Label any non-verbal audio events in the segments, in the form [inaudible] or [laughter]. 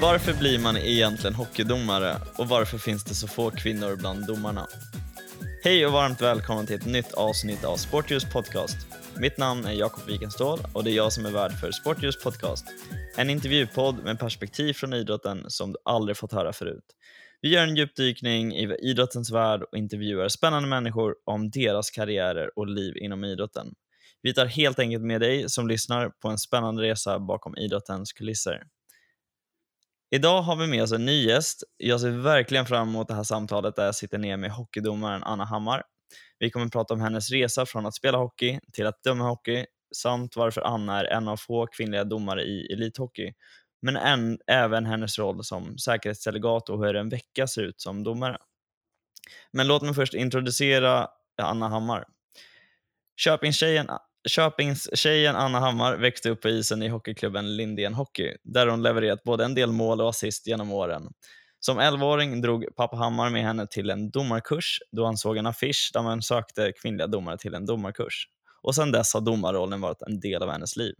Varför blir man egentligen hockeydomare och varför finns det så få kvinnor bland domarna? Hej och varmt välkommen till ett nytt avsnitt av Sportljus podcast. Mitt namn är Jakob Wikenståhl och det är jag som är värd för Sportljus podcast. En intervjupodd med perspektiv från idrotten som du aldrig fått höra förut. Vi gör en djupdykning i idrottens värld och intervjuar spännande människor om deras karriärer och liv inom idrotten. Vi tar helt enkelt med dig som lyssnar på en spännande resa bakom idrottens kulisser. Idag har vi med oss en ny gäst. Jag ser verkligen fram emot det här samtalet där jag sitter ner med hockeydomaren Anna Hammar. Vi kommer att prata om hennes resa från att spela hockey till att döma hockey samt varför Anna är en av få kvinnliga domare i elithockey. Men en, även hennes roll som säkerhetsdelegat och hur en vecka ser ut som domare. Men låt mig först introducera eh, Anna Hammar. Köpingstjejen Köpingstjejen Anna Hammar växte upp på isen i hockeyklubben Lindén Hockey, där hon levererat både en del mål och assist genom åren. Som 11-åring drog pappa Hammar med henne till en domarkurs då han såg en affisch där man sökte kvinnliga domare till en domarkurs. Och sedan dess har domarrollen varit en del av hennes liv.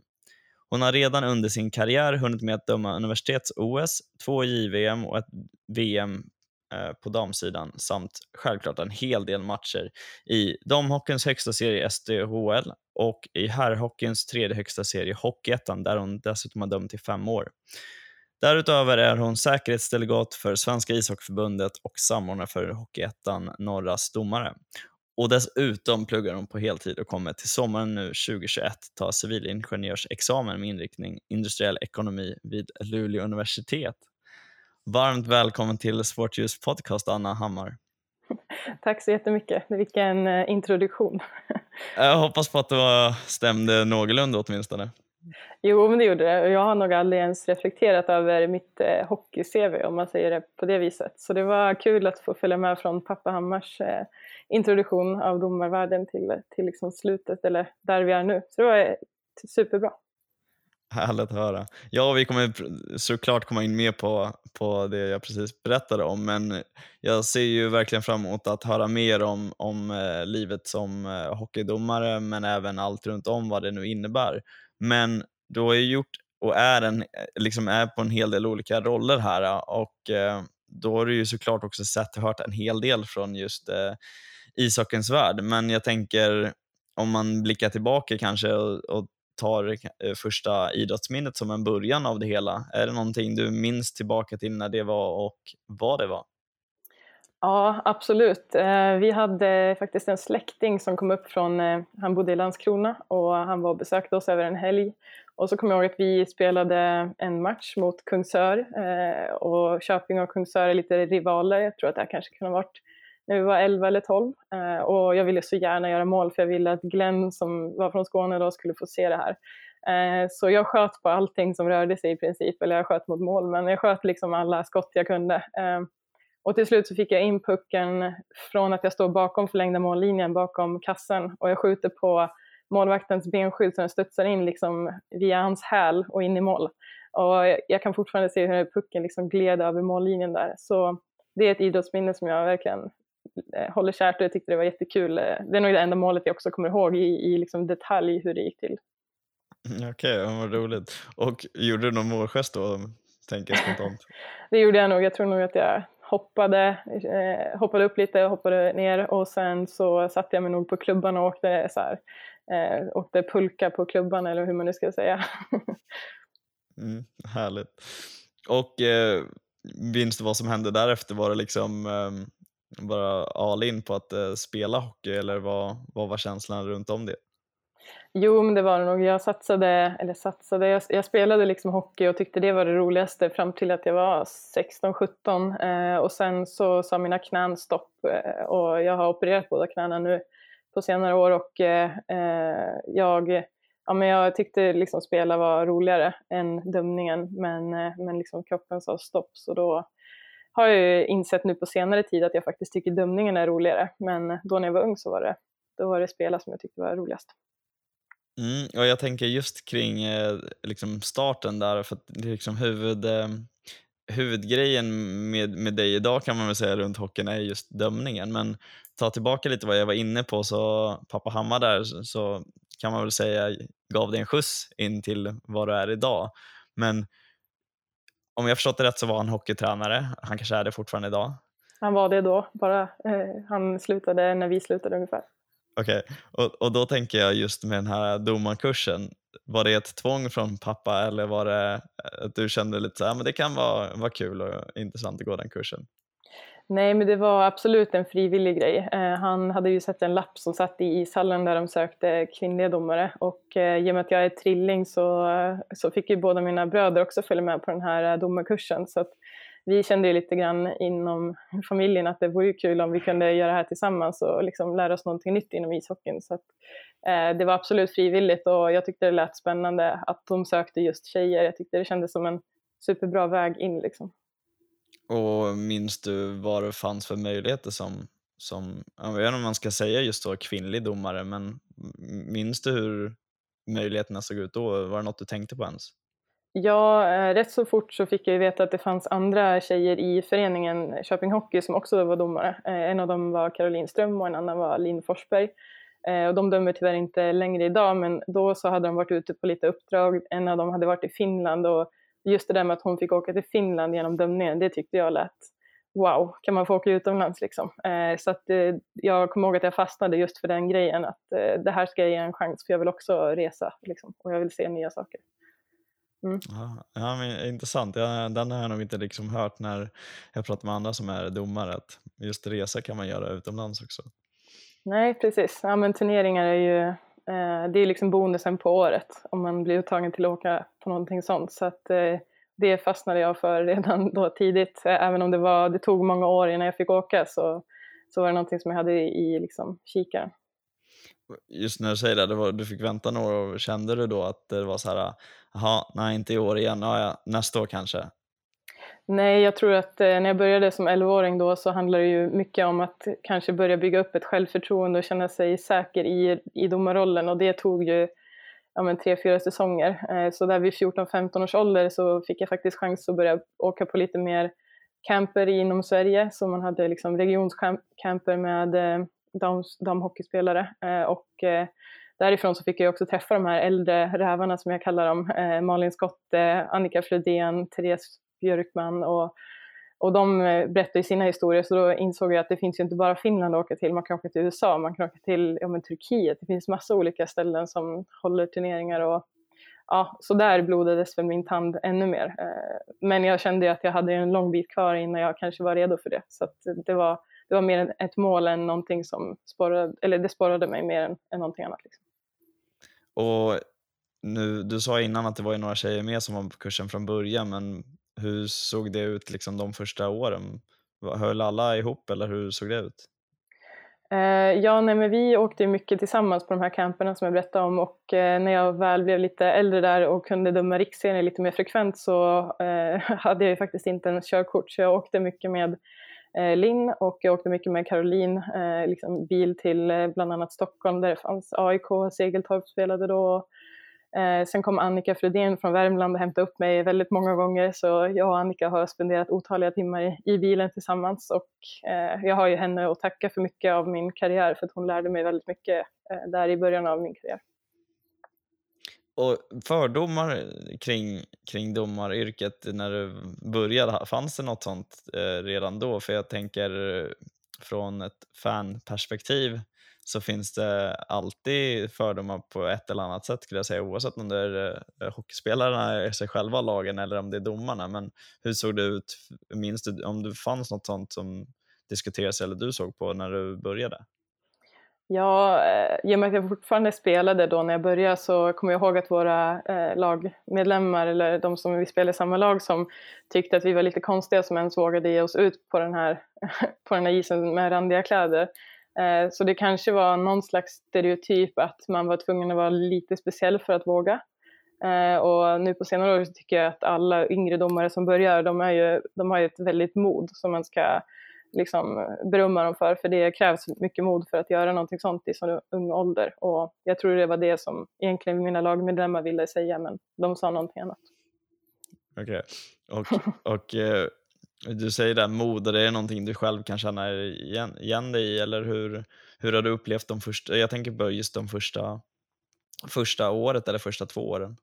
Hon har redan under sin karriär hunnit med att döma universitets-OS, två JVM och ett VM eh, på damsidan samt självklart en hel del matcher i damhockeyns högsta serie SDHL och i herrhockeyns tredje högsta serie Hockeyettan där hon dessutom har dömt i fem år. Därutöver är hon säkerhetsdelegat för Svenska ishockeyförbundet och samordnare för Hockeyettan Norras domare. Och dessutom pluggar hon på heltid och kommer till sommaren nu 2021 ta civilingenjörsexamen med inriktning industriell ekonomi vid Luleå universitet. Varmt välkommen till Sportljus podcast, Anna Hammar. [laughs] Tack så jättemycket. Vilken eh, introduktion. [laughs] Jag hoppas på att det stämde någorlunda åtminstone. Jo, men det gjorde det. Jag har nog aldrig ens reflekterat över mitt eh, hockey-CV om man säger det på det viset. Så det var kul att få följa med från pappa Hammars eh, introduktion av domarvärlden till, till liksom slutet, eller där vi är nu. Så det var eh, superbra. Härligt att höra. Ja, vi kommer såklart komma in mer på, på det jag precis berättade om, men jag ser ju verkligen fram emot att höra mer om, om eh, livet som eh, hockeydomare, men även allt runt om vad det nu innebär. Men du har ju gjort och är, en, eh, liksom är på en hel del olika roller här eh, och eh, då har du ju såklart också sett och hört en hel del från just eh, ishockeyns värld. Men jag tänker om man blickar tillbaka kanske och, och tar eh, första idrottsminnet som en början av det hela. Är det någonting du minns tillbaka till när det var och vad det var? Ja, absolut. Eh, vi hade faktiskt en släkting som kom upp från, eh, han bodde i Landskrona och han var och besökte oss över en helg. Och så kommer jag ihåg att vi spelade en match mot Kungsör och Köping och Kungsör är lite rivaler. Jag tror att det här kanske kunde ha varit när vi var 11 eller 12. Eh, och jag ville så gärna göra mål för jag ville att Glenn som var från Skåne då skulle få se det här. Eh, så jag sköt på allting som rörde sig i princip, eller jag sköt mot mål, men jag sköt liksom alla skott jag kunde. Eh, och till slut så fick jag in pucken från att jag står bakom förlängda mållinjen, bakom kassen, och jag skjuter på målvaktens benskydd så den studsar in liksom via hans häl och in i mål. Och jag kan fortfarande se hur pucken liksom gled över mållinjen där. Så det är ett idrottsminne som jag verkligen håller kärt och jag tyckte det var jättekul. Eh, det är nog det enda målet jag också kommer ihåg i, i liksom detalj hur det gick till. Mm, okej, okay, vad roligt. Och gjorde du någon målgest då, tänker jag spontant? [laughs] det gjorde jag nog. Jag tror nog att jag hoppade, eh, hoppade upp lite och hoppade ner och sen så satte jag mig nog på klubban och åkte, så här, eh, åkte pulka på klubban eller hur man nu ska säga. [laughs] mm, härligt. Och eh, minns du vad som hände därefter? Var det liksom eh, bara all in på att eh, spela hockey eller vad, vad var känslan runt om det? Jo, men det var det nog. Jag satsade, eller satsade, jag, jag, spelade liksom hockey och tyckte det var det roligaste fram till att jag var 16-17 eh, och sen så sa mina knän stopp eh, och jag har opererat båda knäna nu på senare år och eh, eh jag, ja, men jag tyckte liksom spela var roligare än dömningen men, eh, men liksom kroppen sa stopp så då har jag ju insett nu på senare tid att jag faktiskt tycker dömningen är roligare. Men då när jag var ung så var det, då var det spela som jag tyckte var roligast. Mm, och jag tänker just kring eh, liksom starten där, för att liksom huvud, eh, huvudgrejen med, med dig idag kan man väl säga runt hockeyn är just dömningen. Men ta tillbaka lite vad jag var inne på, så pappa Hammar där så kan man väl säga gav dig en skjuts in till vad du är idag. Men om jag förstått det rätt så var han hockeytränare. Han kanske är det fortfarande idag. Han var det då, bara eh, han slutade när vi slutade ungefär. Okej, okay. och, och då tänker jag just med den här domarkursen. Var det ett tvång från pappa eller var det att du kände lite så här, men det kan vara, vara kul och intressant att gå den kursen? Nej, men det var absolut en frivillig grej. Eh, han hade ju sett en lapp som satt i ishallen där de sökte kvinnliga domare och eh, i och med att jag är trilling så, så fick ju båda mina bröder också följa med på den här eh, domarkursen. Så att vi kände ju lite grann inom familjen att det vore kul om vi kunde göra det här tillsammans och liksom lära oss någonting nytt inom ishockeyn. Så att, eh, det var absolut frivilligt och jag tyckte det lät spännande att de sökte just tjejer. Jag tyckte det kändes som en superbra väg in. Liksom. Och minns du vad det fanns för möjligheter som, som jag vet inte om man ska säga just då kvinnlig domare, men minns du hur möjligheterna såg ut då? Var det något du tänkte på ens? Ja, eh, rätt så fort så fick jag ju veta att det fanns andra tjejer i föreningen Köping Hockey som också var domare. Eh, en av dem var Caroline Ström och en annan var Linn Forsberg. Eh, och de dömer tyvärr inte längre idag, men då så hade de varit ute på lite uppdrag. En av dem hade varit i Finland och just det där med att hon fick åka till Finland genom dömningen, det tyckte jag lät wow, kan man få åka utomlands liksom? så att jag kommer ihåg att jag fastnade just för den grejen att det här ska jag ge en chans för jag vill också resa liksom, och jag vill se nya saker. Mm. Ja, men intressant. Jag, den har jag nog inte liksom hört när jag pratar med andra som är domare, att just resa kan man göra utomlands också. Nej, precis. Ja, men turneringar är ju eh, Eh, det är liksom bonusen på året om man blir uttagen till att åka på någonting sånt. Så att, eh, det fastnade jag för redan då tidigt. Även om det, var, det tog många år innan jag fick åka så, så var det någonting som jag hade i, i liksom, kikaren just när du säger det, det var, du fick vänta några år, kände du då att det var så här, jaha, nej inte i år igen, ja, ja, nästa år kanske? Nej, jag tror att eh, när jag började som 11-åring då så handlade det ju mycket om att kanske börja bygga upp ett självförtroende och känna sig säker i, i domarrollen. Och det tog ju ja, men, tre, fyra säsonger. Eh, så där vid 14-15 års ålder så fick jag faktiskt chans att börja åka på lite mer camper inom Sverige, så man hade liksom regionscamper med eh, damhockeyspelare. Och därifrån så fick jag också träffa de här äldre rävarna som jag kallar dem, Malin Skotte, Annika Flodén, Therese Björkman och och de eh, berättade sina historier så då insåg jag att det finns ju inte bara Finland att åka till, man kan åka till USA, man kan åka till ja, men Turkiet, det finns massa olika ställen som håller turneringar och ja, så där blodades väl min tand ännu mer. Eh, men jag kände att jag hade en lång bit kvar innan jag kanske var redo för det, så det var det var mer ett mål än någonting som sporrade, eller det sporrade mig mer än, än någonting annat. Liksom. Och nu, du sa innan att det var några tjejer med som var på kursen från början, men hur såg det ut liksom de första åren? Höll alla ihop eller hur såg det ut? Eh, ja, nej, men vi åkte mycket tillsammans på de här camperna som jag berättade om och eh, när jag väl blev lite äldre där och kunde döma riksserier lite mer frekvent så eh, [laughs] hade jag ju faktiskt inte ens körkort så jag åkte mycket med eh, Linn och jag åkte mycket med Caroline, eh, liksom bil till eh, bland annat Stockholm där det fanns AIK, Segeltorp spelade då. Eh, sen kom Annika Fredén från Värmland och hämtade upp mig väldigt många gånger så jag och Annika har spenderat otaliga timmar i, i bilen tillsammans och eh, jag har ju henne att tacka för mycket av min karriär för att hon lärde mig väldigt mycket eh, där i början av min karriär. Och fördomar kring, kring domaryrket när du började, fanns det något sånt eh, redan då? För jag tänker eh, från ett fanperspektiv så finns det alltid fördomar på ett eller annat sätt skulle jag säga oavsett om det är eh, hockeyspelarna hockeyspelarna, sig själva, lagen eller om det är domarna. Men hur såg det ut, minns du om det fanns något sånt som diskuterades eller du såg på när du började? Ja, eh, i och med att jag fortfarande spelade då när jag började så kommer jag ihåg att våra eh, lagmedlemmar eller de som vi spelade i samma lag som tyckte att vi var lite konstiga som ens vågade ge oss ut på den här, [laughs] på den här isen med randiga kläder. Eh, så det kanske var någon slags stereotyp att man var tvungen att vara lite speciell för att våga. Eh, och nu på senare år tycker jag att alla yngre domare som börjar, de, är ju, de har ju ett väldigt mod som man ska liksom berömma dem för, för det krävs mycket mod för att göra någonting sånt i så ung ålder. Och jag tror det var det som egentligen mina lagmedlemmar ville säga, men de sa någonting annat. Okej. Okay. Och, och eh, du säger det, mod, är det är någonting du själv kan känna igen, igen dig i, eller hur, hur har du upplevt de första, jag tänker på just de första, första året eller första två åren?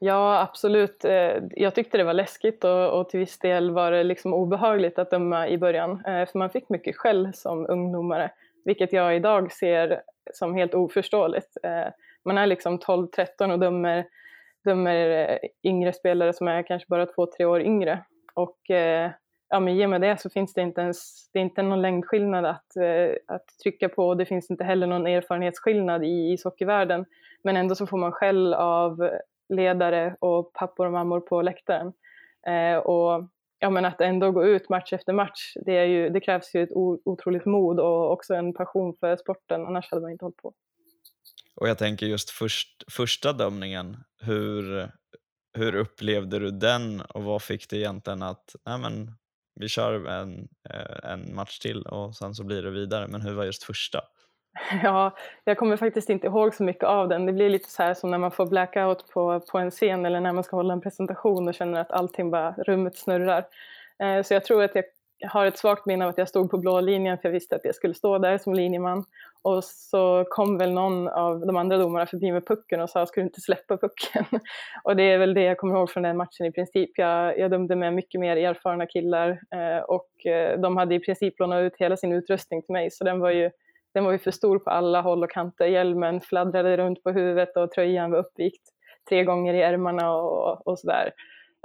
Ja, absolut. Eh, jag tyckte det var läskigt och, och till viss del var det liksom obehagligt att döma i början. Eh, för man fick mycket skäll som ungdomare, vilket jag idag ser som helt oförståeligt. Eh, man är liksom 12-13 och dömer, dömer yngre spelare som är kanske bara två, tre år yngre. Och ja, men i och med det så finns det inte ens, det är inte någon längdskillnad att, eh, att trycka på och det finns inte heller någon erfarenhetsskillnad i ishockeyvärlden. Men ändå så får man skäll av ledare och pappor och mammor på läktaren. Eh, och ja, men att ändå gå ut match efter match, det, är ju, det krävs ju ett otroligt mod och också en passion för sporten, annars hade man inte hållit på. Och jag tänker just först, första dömningen, hur, hur upplevde du den och vad fick dig egentligen att, nej men vi kör en, eh, en match till och sen så blir det vidare, men hur var just första? [laughs] Ja, jag kommer faktiskt inte ihåg så mycket av den. Det blir lite så här som när man får blackout på, på en scen eller när man ska hålla en presentation och känner att allting bara, rummet snurrar. Eh, så jag tror att jag jag har ett svagt minne av att jag stod på blå linjen för jag visste att jag skulle stå där som linjeman. Och så kom väl någon av de andra domarna förbi med pucken och sa, ska du inte släppa pucken? [laughs] och det är väl det jag kommer ihåg från den matchen i princip. Jag, jag dömde med mycket mer erfarna killar eh, och eh, de hade i princip lånat ut hela sin utrustning till mig så den var ju den var ju för stor på alla håll och kanter. Hjälmen fladdrade runt på huvudet och tröjan var uppvikt tre gånger i ärmarna och, och sådär.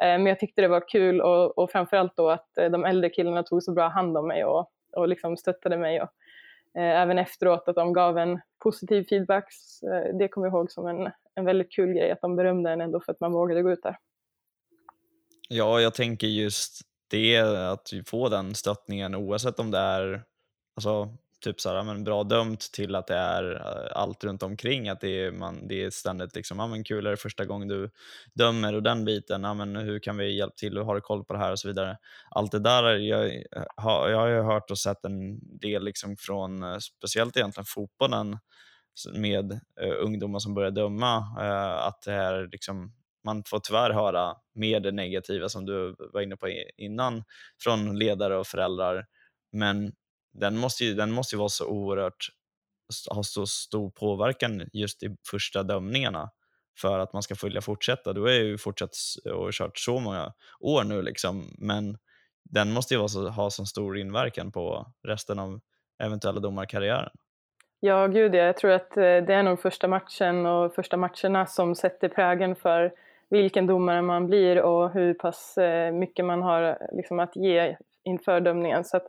Eh, men jag tyckte det var kul och, och framförallt då att eh, de äldre killarna tog så bra hand om mig och, och liksom stöttade mig. Och, eh, även efteråt att de gav en positiv feedback. Det kommer jag ihåg som en, en väldigt kul grej att de berömde en ändå för att man vågade gå ut där. Ja, jag tänker just det, att få den stöttningen oavsett om det är alltså, typ så här, men bra dömt till att det är eh, allt runt omkring. Att det är, man, det är ständigt liksom, ah, men kul är det första gången du dömer och den biten, ah, men hur kan vi hjälpa till hur har du koll på det här och så vidare. Allt det där, jag, har, jag har ju hört och sett en del liksom från eh, speciellt egentligen fotbollen med eh, ungdomar som börjar döma, eh, att det är liksom man får tyvärr höra mer det negativa som du var inne på innan från ledare och föräldrar. Men den måste ju, den måste ju vara så oerhört, ha så stor påverkan just i första dömningarna för att man ska vilja fortsätta. Du har ju fortsatt och kört så många år nu liksom, men den måste ju så, ha så stor inverkan på resten av eventuella domarkarriären. Ja, gud ja. Jag tror att eh, det är nog första matchen och första matcherna som sätter prägen för vilken domare man blir och hur pass eh, mycket man har liksom, att ge inför dömningen. Så att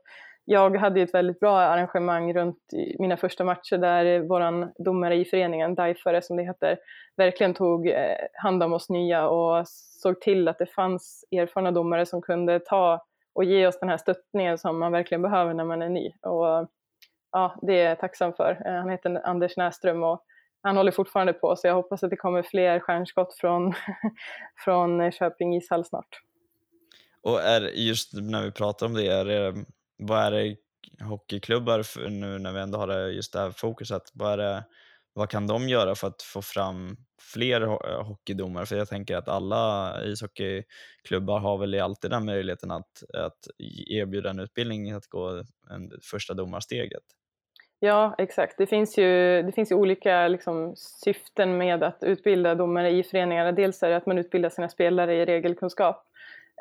jag hade ett väldigt bra arrangemang runt mina första matcher där vår domare i föreningen, Daifare som det heter, verkligen tog eh, hand om oss nya och såg till att det fanns erfarna domare som kunde ta och ge oss den här stöttningen som man verkligen behöver när man är ny. Och ja, det är jag tacksam för. Eh, han heter Anders Näström och han håller fortfarande på så jag hoppas att det kommer fler stjärnskott från, [laughs] från Köping ishall snart. Och är just när vi pratar om det, är det vad är det hockeyklubbar, för nu när vi ändå har just det här fokuset, vad, är det, vad kan de göra för att få fram fler eh, hockeydomare? För jag tänker att alla ishockeyklubbar har väl alltid den möjligheten att, att e-, erbjuda en utbildning, att gå en, första domarsteget. Ja, exakt. Det finns ju, det finns ju olika liksom, syften med att utbilda domare i föreningarna. Dels är det att man utbildar sina spelare i regelkunskap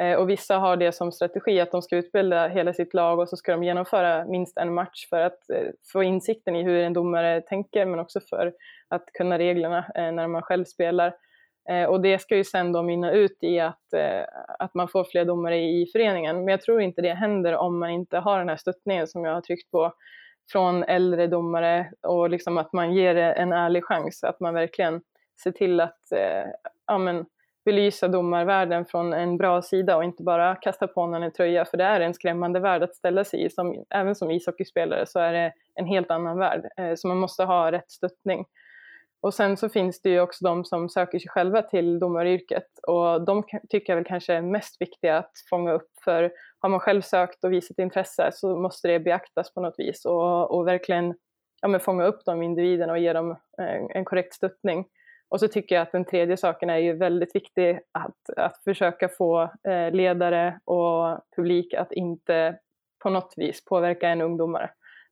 Eh, och vissa har det som strategi att de ska utbilda hela sitt lag och så ska de genomföra minst en match för att eh, få insikten i hur en domare tänker men också för att kunna reglerna eh, när man själv spelar. Och det ska ju sen då mynna ut i att, att man får fler domare i föreningen. Men jag tror inte det händer om man inte har den här stöttningen som jag har tryckt på från äldre domare och liksom att man ger en ärlig chans, att man verkligen ser till att ja, men, belysa domarvärlden från en bra sida och inte bara kasta på någon en tröja, för det är en skrämmande värld att ställa sig i. Som, även som ishockeyspelare så är det en helt annan värld, eh, så man måste ha rätt stöttning. Och sen så finns det ju också de som söker sig själva till domaryrket och de tycker jag väl kanske är mest viktiga att fånga upp för har man själv sökt och visat intresse så måste det beaktas på något vis och, och verkligen ja, men fånga upp de individerna och ge dem en, en korrekt stöttning. Och så tycker jag att den tredje saken är ju väldigt viktig, att, att försöka få eh, ledare och publik att inte på något vis påverka en ungdomare.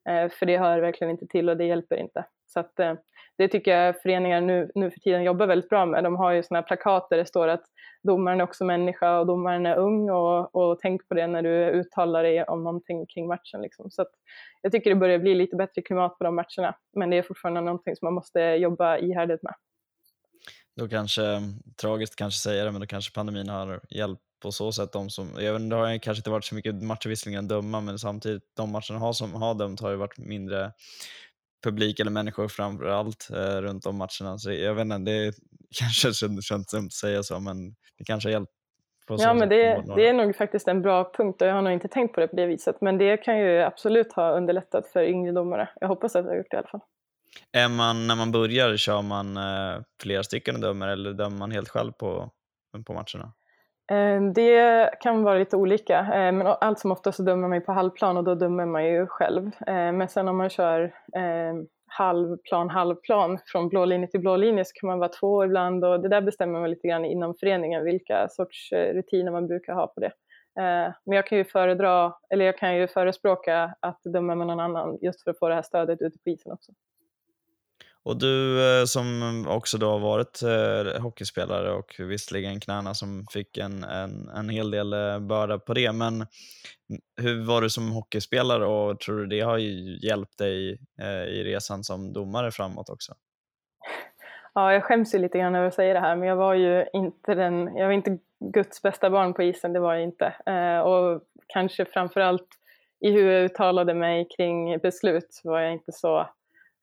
Eh, för det hör verkligen inte till och det hjälper inte. Så att, eh, det tycker jag föreningar nu, nu för tiden jobbar väldigt bra med. De har ju sådana plakat där det står att domaren är också människa och domaren är ung och, och tänk på det när du uttalar dig om någonting kring matchen. Liksom. Så jag tycker det börjar bli lite bättre klimat på de matcherna, men det är fortfarande någonting som man måste jobba ihärdigt med. Då kanske, tragiskt kanske säga det, men då kanske pandemin har hjälpt på så sätt de som, jag vet, det har kanske inte varit så mycket matcher visserligen att döma, men samtidigt de matcherna har, som har dömt har ju varit mindre publik eller människor framför allt eh, runt om matcherna. Så jag vet inte, det [laughs] kanske känns dumt att säga så, men det kanske har hjälpt. Ja, men det, det är nog faktiskt en bra punkt och jag har nog inte tänkt på det på det viset. Men det kan ju absolut ha underlättat för yngre domare. Jag hoppas att det har gjort det i alla fall. Är man, när man börjar, kör man eh, flera stycken och dömer eller dömer man helt själv på, på matcherna? Eh, det kan vara lite olika, eh, men allt som oftast så dömer man ju på halvplan och då dömer man ju själv. Eh, men sen om man kör ehm, halvplan, halvplan från blå linje till blå linje så kan man vara två ibland och det där bestämmer man lite grann inom föreningen vilka sorts eh, rutiner man brukar ha på det. Eh, men jag kan ju föredra, eller jag kan ju förespråka att döma med någon annan just för att få det här stödet ute på isen också. Och du eh, som också då har varit eh, hockeyspelare och visserligen knäna som fick en, en, en hel del eh, börda på det, men hur var du som hockeyspelare och tror du det har hjälpt dig i resan som domare framåt också? Ja, jag skäms ju lite grann över att säga det här, men jag var ju inte, den, jag var inte Guds bästa barn på isen, det var jag inte. och kanske framförallt i hur jag uttalade mig kring beslut var jag inte så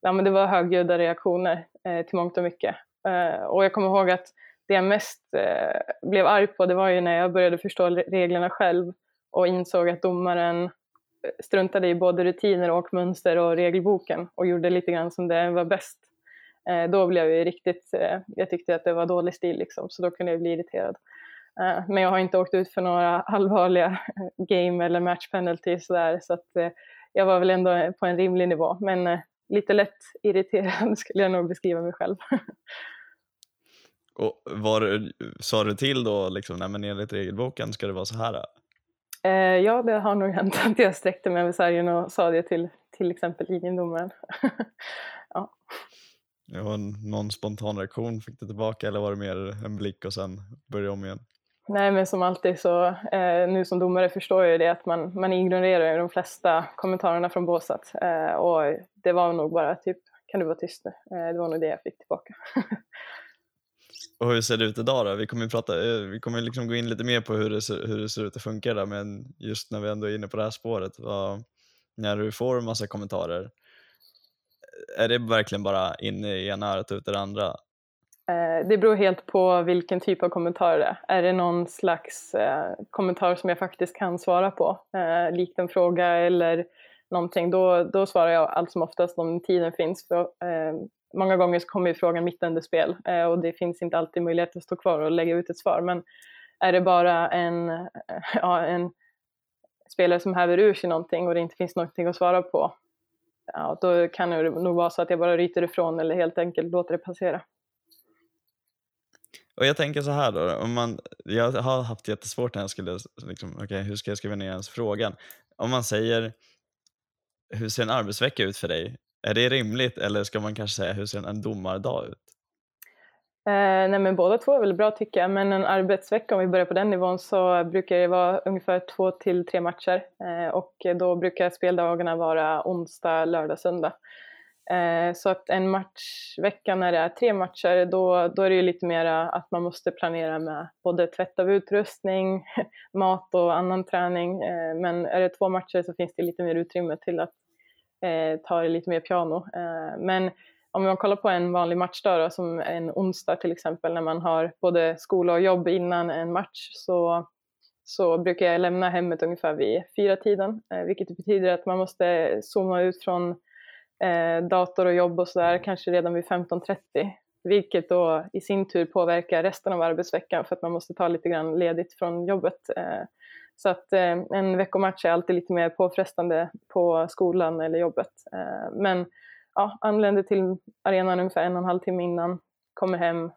ja, men det var högljudda reaktioner eh, till mångt och mycket. Eh, och jag kommer ihåg att det jag mest eh, blev arg på det var ju när jag började förstå reglerna själv och insåg att domaren eh, struntade i både rutiner och mönster och regelboken och gjorde lite grann som det var bäst. Eh, då blev jag ju riktigt, eh, jag tyckte att det var dålig stil liksom, så då kunde jag bli irriterad. Eh, men jag har inte åkt ut för några [laughs] allvarliga eh, game eller match penalty sådär, så att jag var väl ändå på en rimlig nivå. Men lite lätt irriterad [laughs] skulle jag nog beskriva mig själv. Och var, sa du till då, liksom, nej men enligt regelboken ska det vara så här? Eh, ja, det har nog hänt att jag sträckte mig över sargen och sa det till till exempel linjedomaren. [laughs] ja. Ja, någon spontan reaktion fick du tillbaka eller var det mer en blick och sen börja om igen? Nej men som alltid så, eh, nu som domare förstår jag ju det att man, man ignorerar de flesta kommentarerna från båset. Eh, och det var nog bara typ, kan du vara tyst nu? Eh, det var nog det jag fick tillbaka. [laughs] och hur ser det ut idag då? Vi kommer, prata, eh, vi kommer liksom gå in lite mer på hur det, ser, hur det ser ut och funkar där, men just när vi ändå är inne på det här spåret, vad, när du får en massa kommentarer, är det verkligen bara in i ena örat och ut i det andra? Eh, det beror helt på vilken typ av kommentar det är. Är det någon slags eh, kommentar som jag faktiskt kan svara på, eh, likt en fråga eller någonting, då, då svarar jag allt som oftast om tiden finns. För, eh, många gånger så kommer ju frågan mitt under spel eh, och det finns inte alltid möjlighet att stå kvar och lägga ut ett svar. Men är det bara en, [laughs] ja, en spelare som häver ur sig någonting och det inte finns någonting att svara på, ja, då kan det nog vara så att jag bara ryter ifrån eller helt enkelt låter det passera. Och jag tänker så här då, om man, jag har haft jättesvårt när jag skulle, liksom, okay, hur ska jag skriva ner ens frågan? Om man säger, hur ser en arbetsvecka ut för dig? Är det rimligt eller ska man kanske säga, hur ser en domardag ut? Eh, nej men båda två är väl bra tycker jag, men en arbetsvecka om vi börjar på den nivån så brukar det vara ungefär två till tre matcher eh, och då brukar speldagarna vara onsdag, lördag, söndag. Eh, så att en matchvecka när det är tre matcher, då, då är det ju lite mer att man måste planera med både tvätt av utrustning, [laughs] mat och annan träning. Eh, men är det två matcher så finns det lite mer utrymme till att eh, ta det lite mer piano. Men om man kollar på en vanlig matchdag då, som en onsdag till exempel, när man har både skola och jobb innan en match, så, så brukar jag lämna hemmet ungefär vid fyra tiden, vilket betyder att man måste zooma ut från eh, dator och jobb och sådär kanske redan vid 15.30 vilket då i sin tur påverkar resten av arbetsveckan för att man måste ta lite grann ledigt från jobbet. Eh, så att eh, en veckomatch är alltid lite mer påfrestande på skolan eller jobbet. Eh, men ja, anländer till arenan ungefär en och en halv timme innan kommer hem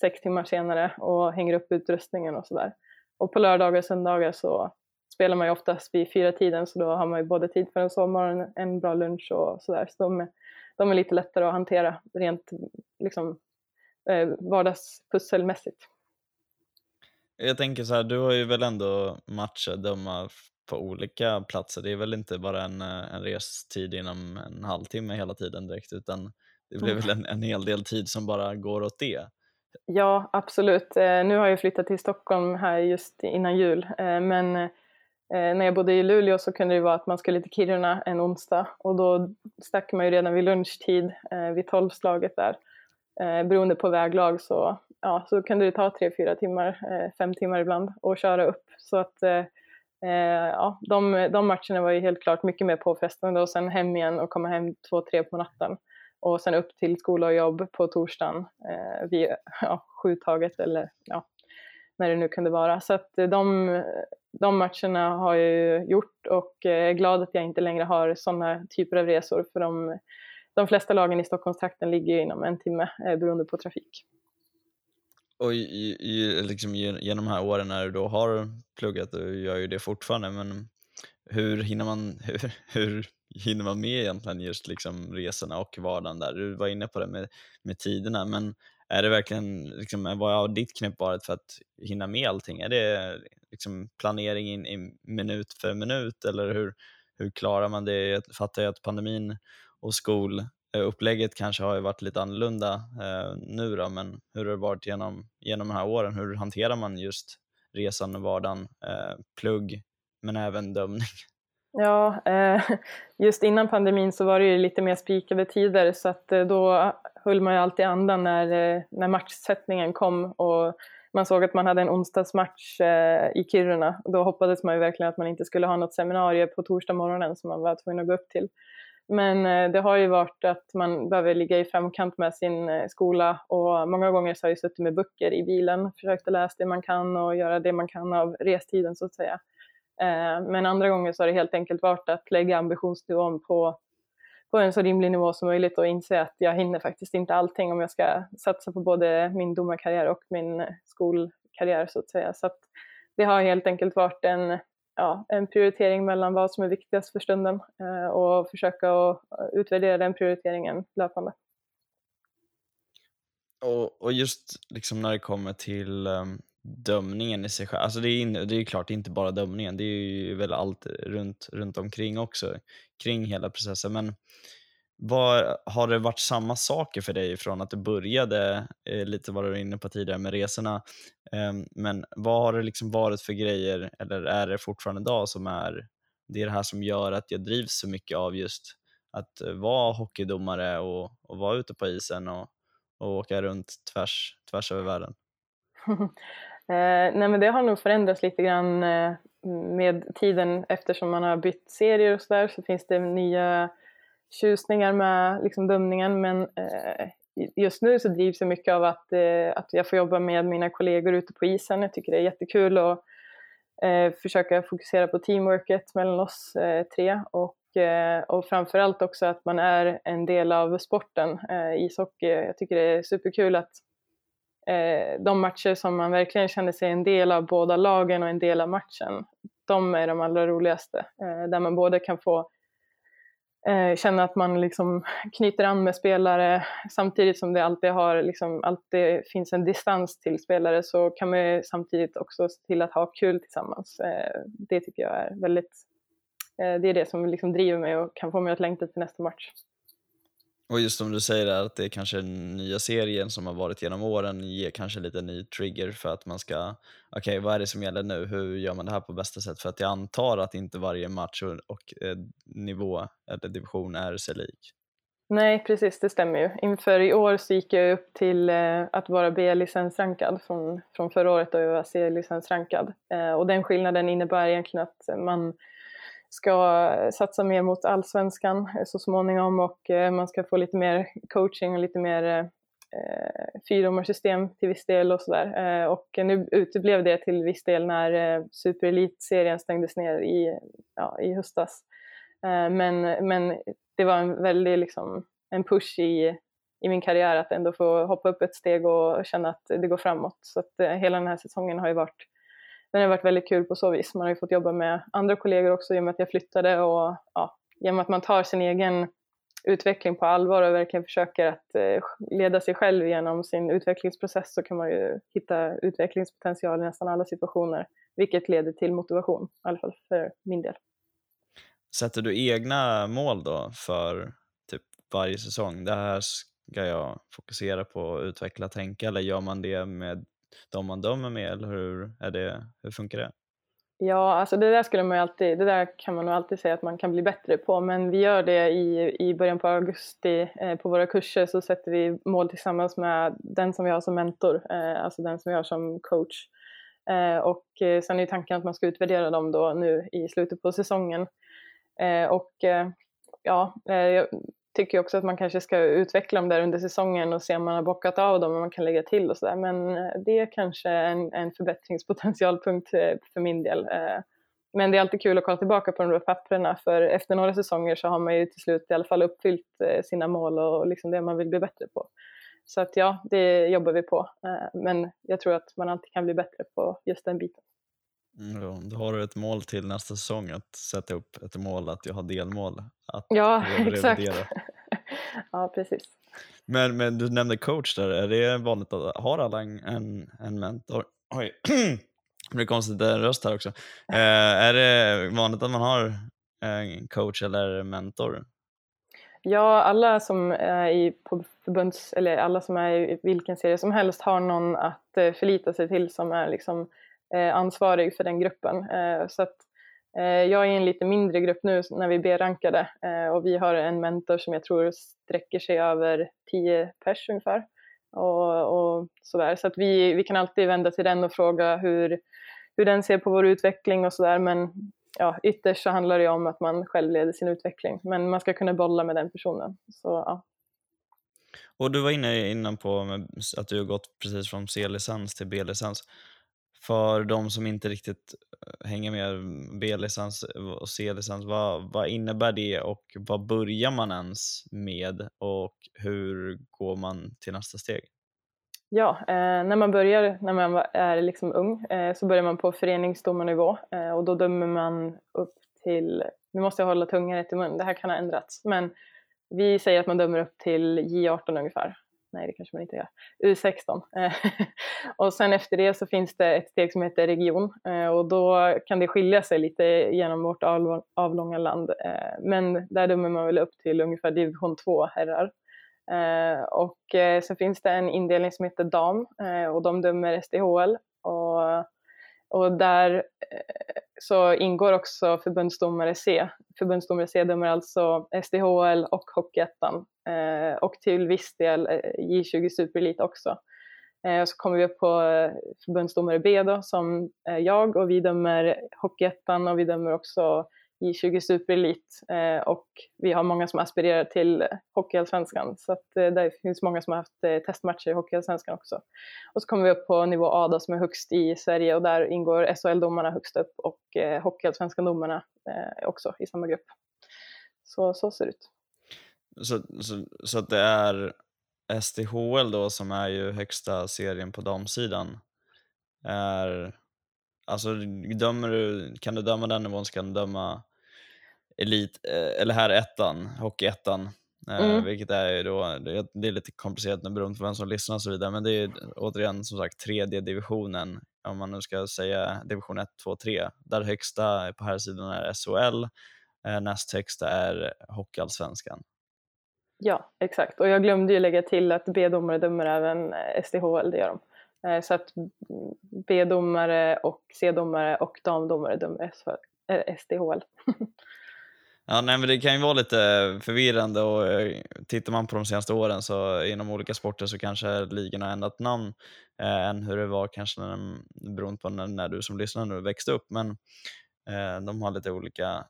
sex timmar senare och hänger upp utrustningen och sådär. Och på lördagar och söndagar så spelar man ju oftast vid fyra tiden så då har man ju både tid för en sovmorgon, en bra lunch och sådär. Så de är, de är lite lättare att hantera rent liksom, eh, vardagspusselmässigt. Jag tänker så här, du har ju väl ändå matcher döma på olika platser. Det är väl inte bara en, eh, en restid inom en halvtimme hela tiden direkt utan det blir mm. väl en, en hel del tid som bara går åt det. Ja, absolut. Eh, nu har jag flyttat till Stockholm här just innan jul, eh, men Eh, när jag bodde i Luleå så kunde det vara att man skulle till Kiruna en onsdag och då stack man ju redan vid lunchtid, eh, vid tolvslaget där. Eh, beroende på väglag så, ja, så kunde det ta tre, fyra timmar, fem timmar ibland att köra upp. Så att Eh, ja, de, de matcherna var ju helt klart mycket mer påfrestande och sen hem igen och komma hem två, tre på natten och sen upp till skola och jobb på torsdagen eh, vid ja, sjutaget eller ja, när det nu kunde vara. Så att de, de matcherna har jag ju gjort och eh, är glad att jag inte längre har sådana typer av resor för de, de flesta lagen i Stockholmstrakten ligger ju inom en timme eh, beroende på trafik. Och i, i, liksom, genom de här åren när du då har pluggat, och gör ju det fortfarande, men hur hinner man, [laughs] hur, hur hinner man med egentligen just liksom resorna och vardagen där? Du var inne på det med, med tiderna, men är det verkligen, liksom, eh, vad har ditt knep varit för att hinna med allting? Är det liksom planering in, in minut för minut eller hur, hur klarar man det? Jag fattar ju att pandemin och skolupplägget eh, kanske har ju varit lite annorlunda eh, nu då, men hur har det varit genom, genom de här åren? Hur hanterar man just resan och vardagen, eh, plugg, men även [laughs] dömning? Ja, eh, [laughs] just innan pandemin så var det ju lite mer spikade tider så att eh, då höll man ju alltid andan när, eh, när matchsättningen kom och man såg att man hade en onsdagsmatch i Kiruna. Då hoppades man ju verkligen att man inte skulle ha något seminarium på torsdag morgonen som man var tvungen att gå upp till. Men det har ju varit att man behöver ligga i framkant med sin skola och många gånger så har jag suttit med böcker i bilen, försökt att läsa det man kan och göra det man kan av restiden så att säga. Eh, men andra gånger så har det helt enkelt varit att lägga ambitionsnivån på, på en så rimlig nivå som möjligt och inse att jag hinner faktiskt inte allting om jag ska satsa på både min domarkarriär och min skolkarriär så att säga. Så att det har helt enkelt varit en ja, en prioritering mellan vad som är viktigast för stunden eh, och försöka att eh, utvärdera den prioriteringen löpande. Och, och just liksom när det kommer till um, dömningen i sig själv, alltså det är, in, det är klart inte bara dömningen, det är ju väl allt runt, runt omkring också, kring hela processen. Men var, har det varit samma saker för dig från att du började, eh, lite vad du var inne på tidigare med resorna, eh, men vad har det liksom varit för grejer, eller är det fortfarande idag som är det, är det här som gör att jag drivs så mycket av just att eh, vara hockeydomare och, och vara ute på isen och, och åka runt tvärs, tvärs över världen? [laughs] eh, nej men det har nog förändrats lite grann eh, med tiden eftersom man har bytt serier och sådär så finns det nya tjusningar med liksom, dömningen men eh, just nu så drivs jag mycket av att, eh, att jag får jobba med mina kollegor ute på isen. Jag tycker det är jättekul att eh, försöka fokusera på teamworket mellan oss eh, tre och, eh, och framförallt också att man är en del av sporten, eh, ishockey. Jag tycker det är superkul att eh, de matcher som man verkligen känner sig en del av båda lagen och en del av matchen, de är de allra roligaste. Eh, där man både kan få eh, känna att man liksom [laughs] knyter an med spelare samtidigt som det alltid, har, liksom, alltid finns en distans till spelare så kan man samtidigt också se till att ha kul tillsammans. Eh, det tycker jag är väldigt, eh, det är det som liksom driver mig och kan få mig att längta till nästa match. Och just som du säger där, att det är kanske den nya serien som har varit genom åren ger kanske lite ny trigger för att man ska, okej okay, vad är det som gäller nu, hur gör man det här på bästa sätt? För att jag antar att inte varje match och, och eh, nivå eller division är sig lik. Nej, precis, det stämmer ju. Inför i år så gick jag upp till eh, att vara B-licensrankad från, från förra året då jag var C-licensrankad. Eh, och den skillnaden innebär egentligen att man ska satsa mer mot allsvenskan eh, så småningom och eh, man ska få lite mer coaching och lite mer eh, eh, fyrdomarsystem till viss del och sådär. Eh, och nu uteblev det till viss del när eh, superelitserien stängdes ner i, ja, i höstas. Eh, men, men det var en väldig liksom, en push i, i min karriär att ändå få hoppa upp ett steg och känna att det går framåt. Så att eh, hela den här säsongen har ju varit, den har varit väldigt kul på så vis. Man har ju fått jobba med andra kollegor också i och med att jag flyttade och ja, genom att man tar sin egen utveckling på allvar och verkligen försöker att eh, leda sig själv genom sin utvecklingsprocess så kan man ju hitta utvecklingspotential i nästan alla situationer, vilket leder till motivation, i alla fall för min del. Sätter du egna mål då för typ varje säsong? Det här ska jag fokusera på att utveckla tänka eller gör man det med de man dömer med eller hur, är det, hur funkar det? Ja, alltså det där skulle man ju alltid, det där kan man nog alltid säga att man kan bli bättre på, men vi gör det i, i början på augusti eh, på våra kurser så sätter vi mål tillsammans med den som vi har som mentor, eh, alltså den som vi har som coach. Eh, och eh, sen är tanken att man ska utvärdera dem då nu i slutet på säsongen. Eh, och eh, ja, eh, tycker också att man kanske ska utveckla dem där under säsongen och se om man har bockat av dem och man kan lägga till och sådär. Men eh, det är kanske en, en förbättringspotentialpunkt eh, för min del. Eh, men det är alltid kul att kolla tillbaka på de där papperna för efter några säsonger så har man ju till slut i alla fall uppfyllt sina mål och liksom det man vill bli bättre på. Så att ja, det jobbar vi på. Men jag tror att man alltid kan bli bättre på just den biten. Mm, då har du ett mål till nästa säsong att sätta upp ett mål att jag har delmål. Att ja, exakt. [laughs] ja, precis. Men, men du nämnde coach där, är det vanligt att har alla en, en, en mentor? Oj, det [clears throat] blir konstigt röst här också. Eh, är det vanligt att man har en coach eller mentor? Ja, alla som är i på förbunds, eller alla som är i vilken serie som helst har någon att eh, förlita sig till som är liksom Eh, ansvarig för den gruppen. Eh, så att, eh, jag är i en lite mindre grupp nu när vi B-rankade eh, och vi har en mentor som jag tror sträcker sig över 10 pers ungefär. Och, och sådär. Så att vi, vi kan alltid vända till den och fråga hur, hur den ser på vår utveckling och sådär. Men ja, ytterst så handlar det om att man själv leder sin utveckling. Men man ska kunna bolla med den personen. Så, ja. Och du var inne innan på att du har gått precis från C-licens till B-licens för de som inte riktigt eh, hänger med B-licens och C-licens, vad, vad innebär det och vad börjar man ens med och hur går man till nästa steg? Ja, eh, när man börjar när man är liksom ung eh, så börjar man på föreningsdomarnivå eh, och då dömer man upp till, nu måste jag hålla tungan rätt i mun, det här kan ha ändrats, men vi säger att man dömer upp till J18 ungefär nej det kanske man inte gör, U16. Eh, [laughs] och sen efter det så finns det ett steg som heter region eh, och då kan det skilja sig lite genom vårt avlånga land. Eh, men där dömer man väl upp till ungefär division 2 herrar. Och sen finns det en indelning som heter dam och de dömer SDHL och, och där så ingår också förbundsdomare C. Förbundsdomare C dömer alltså SDHL och Hockeyettan eh, och till viss del eh, J20 Superelit också. Eh, så kommer vi upp på eh, förbundsdomare B då, som är jag och vi dömer Hockeyettan och vi dömer också J20 Superelit eh, och vi har många som aspirerar till Hockeyallsvenskan så att eh, det finns många som har haft eh, testmatcher i Hockeyallsvenskan också. Och så kommer vi upp på nivå A då, som är högst i Sverige och där ingår SHL-domarna högst upp och Hockeyallsvenskan-domarna också i samma grupp. Så, så ser det ut. Så, så, så att det är STHL då som är ju högsta serien på damsidan är Alltså dömer du, kan du döma den nivån så kan du döma elit, eh, eller här ettan, hockeyettan. Eh, mm. Vilket är ju då, det är lite komplicerat beroende på vem som lyssnar och så vidare, men det är återigen som sagt tredje divisionen, om man nu ska säga division 1, 2, 3, där högsta på här sidan är SHL, eh, näst högsta är Hockeyallsvenskan. Ja, exakt. Och jag glömde ju lägga till att B-domare dömer även SDHL, det gör de. Så att B-domare och C-domare och damdomare dömer SDHL. [laughs] Ja, nej, men det kan ju vara lite förvirrande och eh, tittar man på de senaste åren så inom olika sporter så kanske ligorna har ändrat namn eh, än hur det var kanske när, beroende på när, när du som lyssnar nu växte upp. Men eh, de har lite olika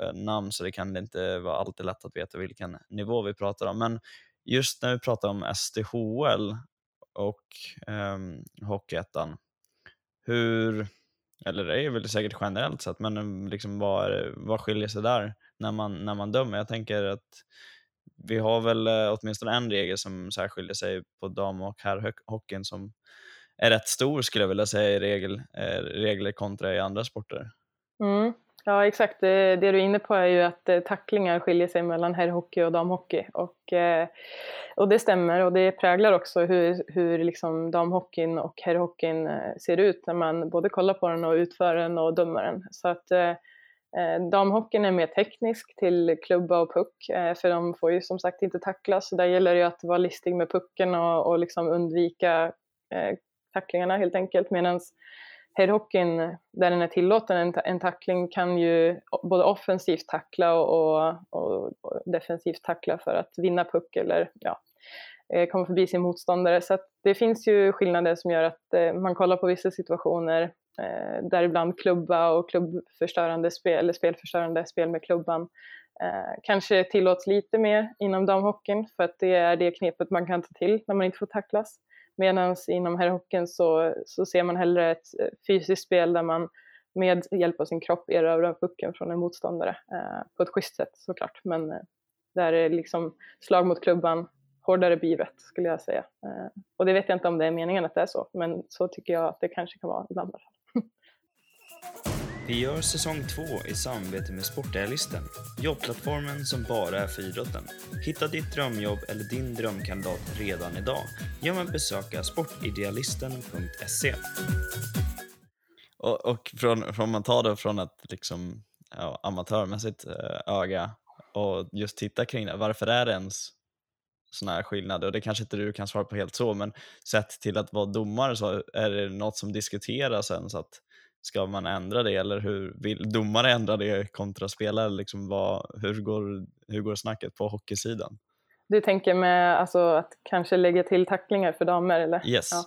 eh, namn så det kan inte vara alltid lätt att veta vilken nivå vi pratar om. Men just när vi pratar om SDHL och eh, Hockeyettan, hur, eller det är väl säkert generellt sett, men ehm, liksom vad, vad skiljer sig där? När man, när man dömer. Jag tänker att vi har väl eh, åtminstone en regel som särskiljer sig på dam och herrhockeyn som är rätt stor skulle jag vilja säga i regel, eh, regler kontra i andra sporter. Mm. Ja exakt, det, det, du är inne på är ju att tacklingar skiljer sig mellan herrhockey och damhockey. Och, och det stämmer och det präglar också hur, hur liksom damhockeyn och herrhockeyn ser ut när man både kollar på den och utför den och dömer den. Så att eh, Eh, damhockeyn är mer teknisk till klubba och puck eh, för de får ju som sagt inte tacklas. Så där gäller det ju att vara listig med pucken och, och liksom undvika eh, tacklingarna helt enkelt. Medan herrhockeyn, där den är tillåten en, en tackling, kan ju både offensivt tackla och, och, och, defensivt tackla för att vinna puck eller ja, komma förbi sin motståndare. Så det finns ju skillnader som gör att eh, man kollar på vissa situationer eh, däribland klubba och klubbförstörande spel, eller spelförstörande spel med klubban eh, kanske tillåts lite mer inom damhockeyn för att det är det knepet man kan ta till när man inte får tacklas. Medan inom herrhockeyn så, så ser man hellre ett eh, fysiskt spel där man med hjälp av sin kropp erövrar pucken från en motståndare eh, på ett schysst sätt såklart. Men eh, där är liksom slag mot klubban, hårdare blir skulle jag säga. Eh, och det vet jag inte om det är meningen att det är så, men så tycker jag att det kanske kan vara ibland. Vi gör säsong två i samarbete med Sportdialisten, jobbplattformen som bara är för idrotten. Hitta ditt drömjobb eller din drömkandidat redan idag genom att besöka sportidealisten.se. Och, och från, från man tar det från ett liksom, ja, amatörmässigt eh, öga och just titta kring det, varför är det ens sådana här skillnader? Och det kanske inte du kan svara på helt så, men sett till att vara domare så är det något som diskuteras ens att Ska man ändra det eller hur vill domare ändra det kontra spelare? Liksom vad, hur, går, hur går snacket på hockeysidan? Du tänker med alltså, att kanske lägga till tacklingar för damer eller? Yes. Ja.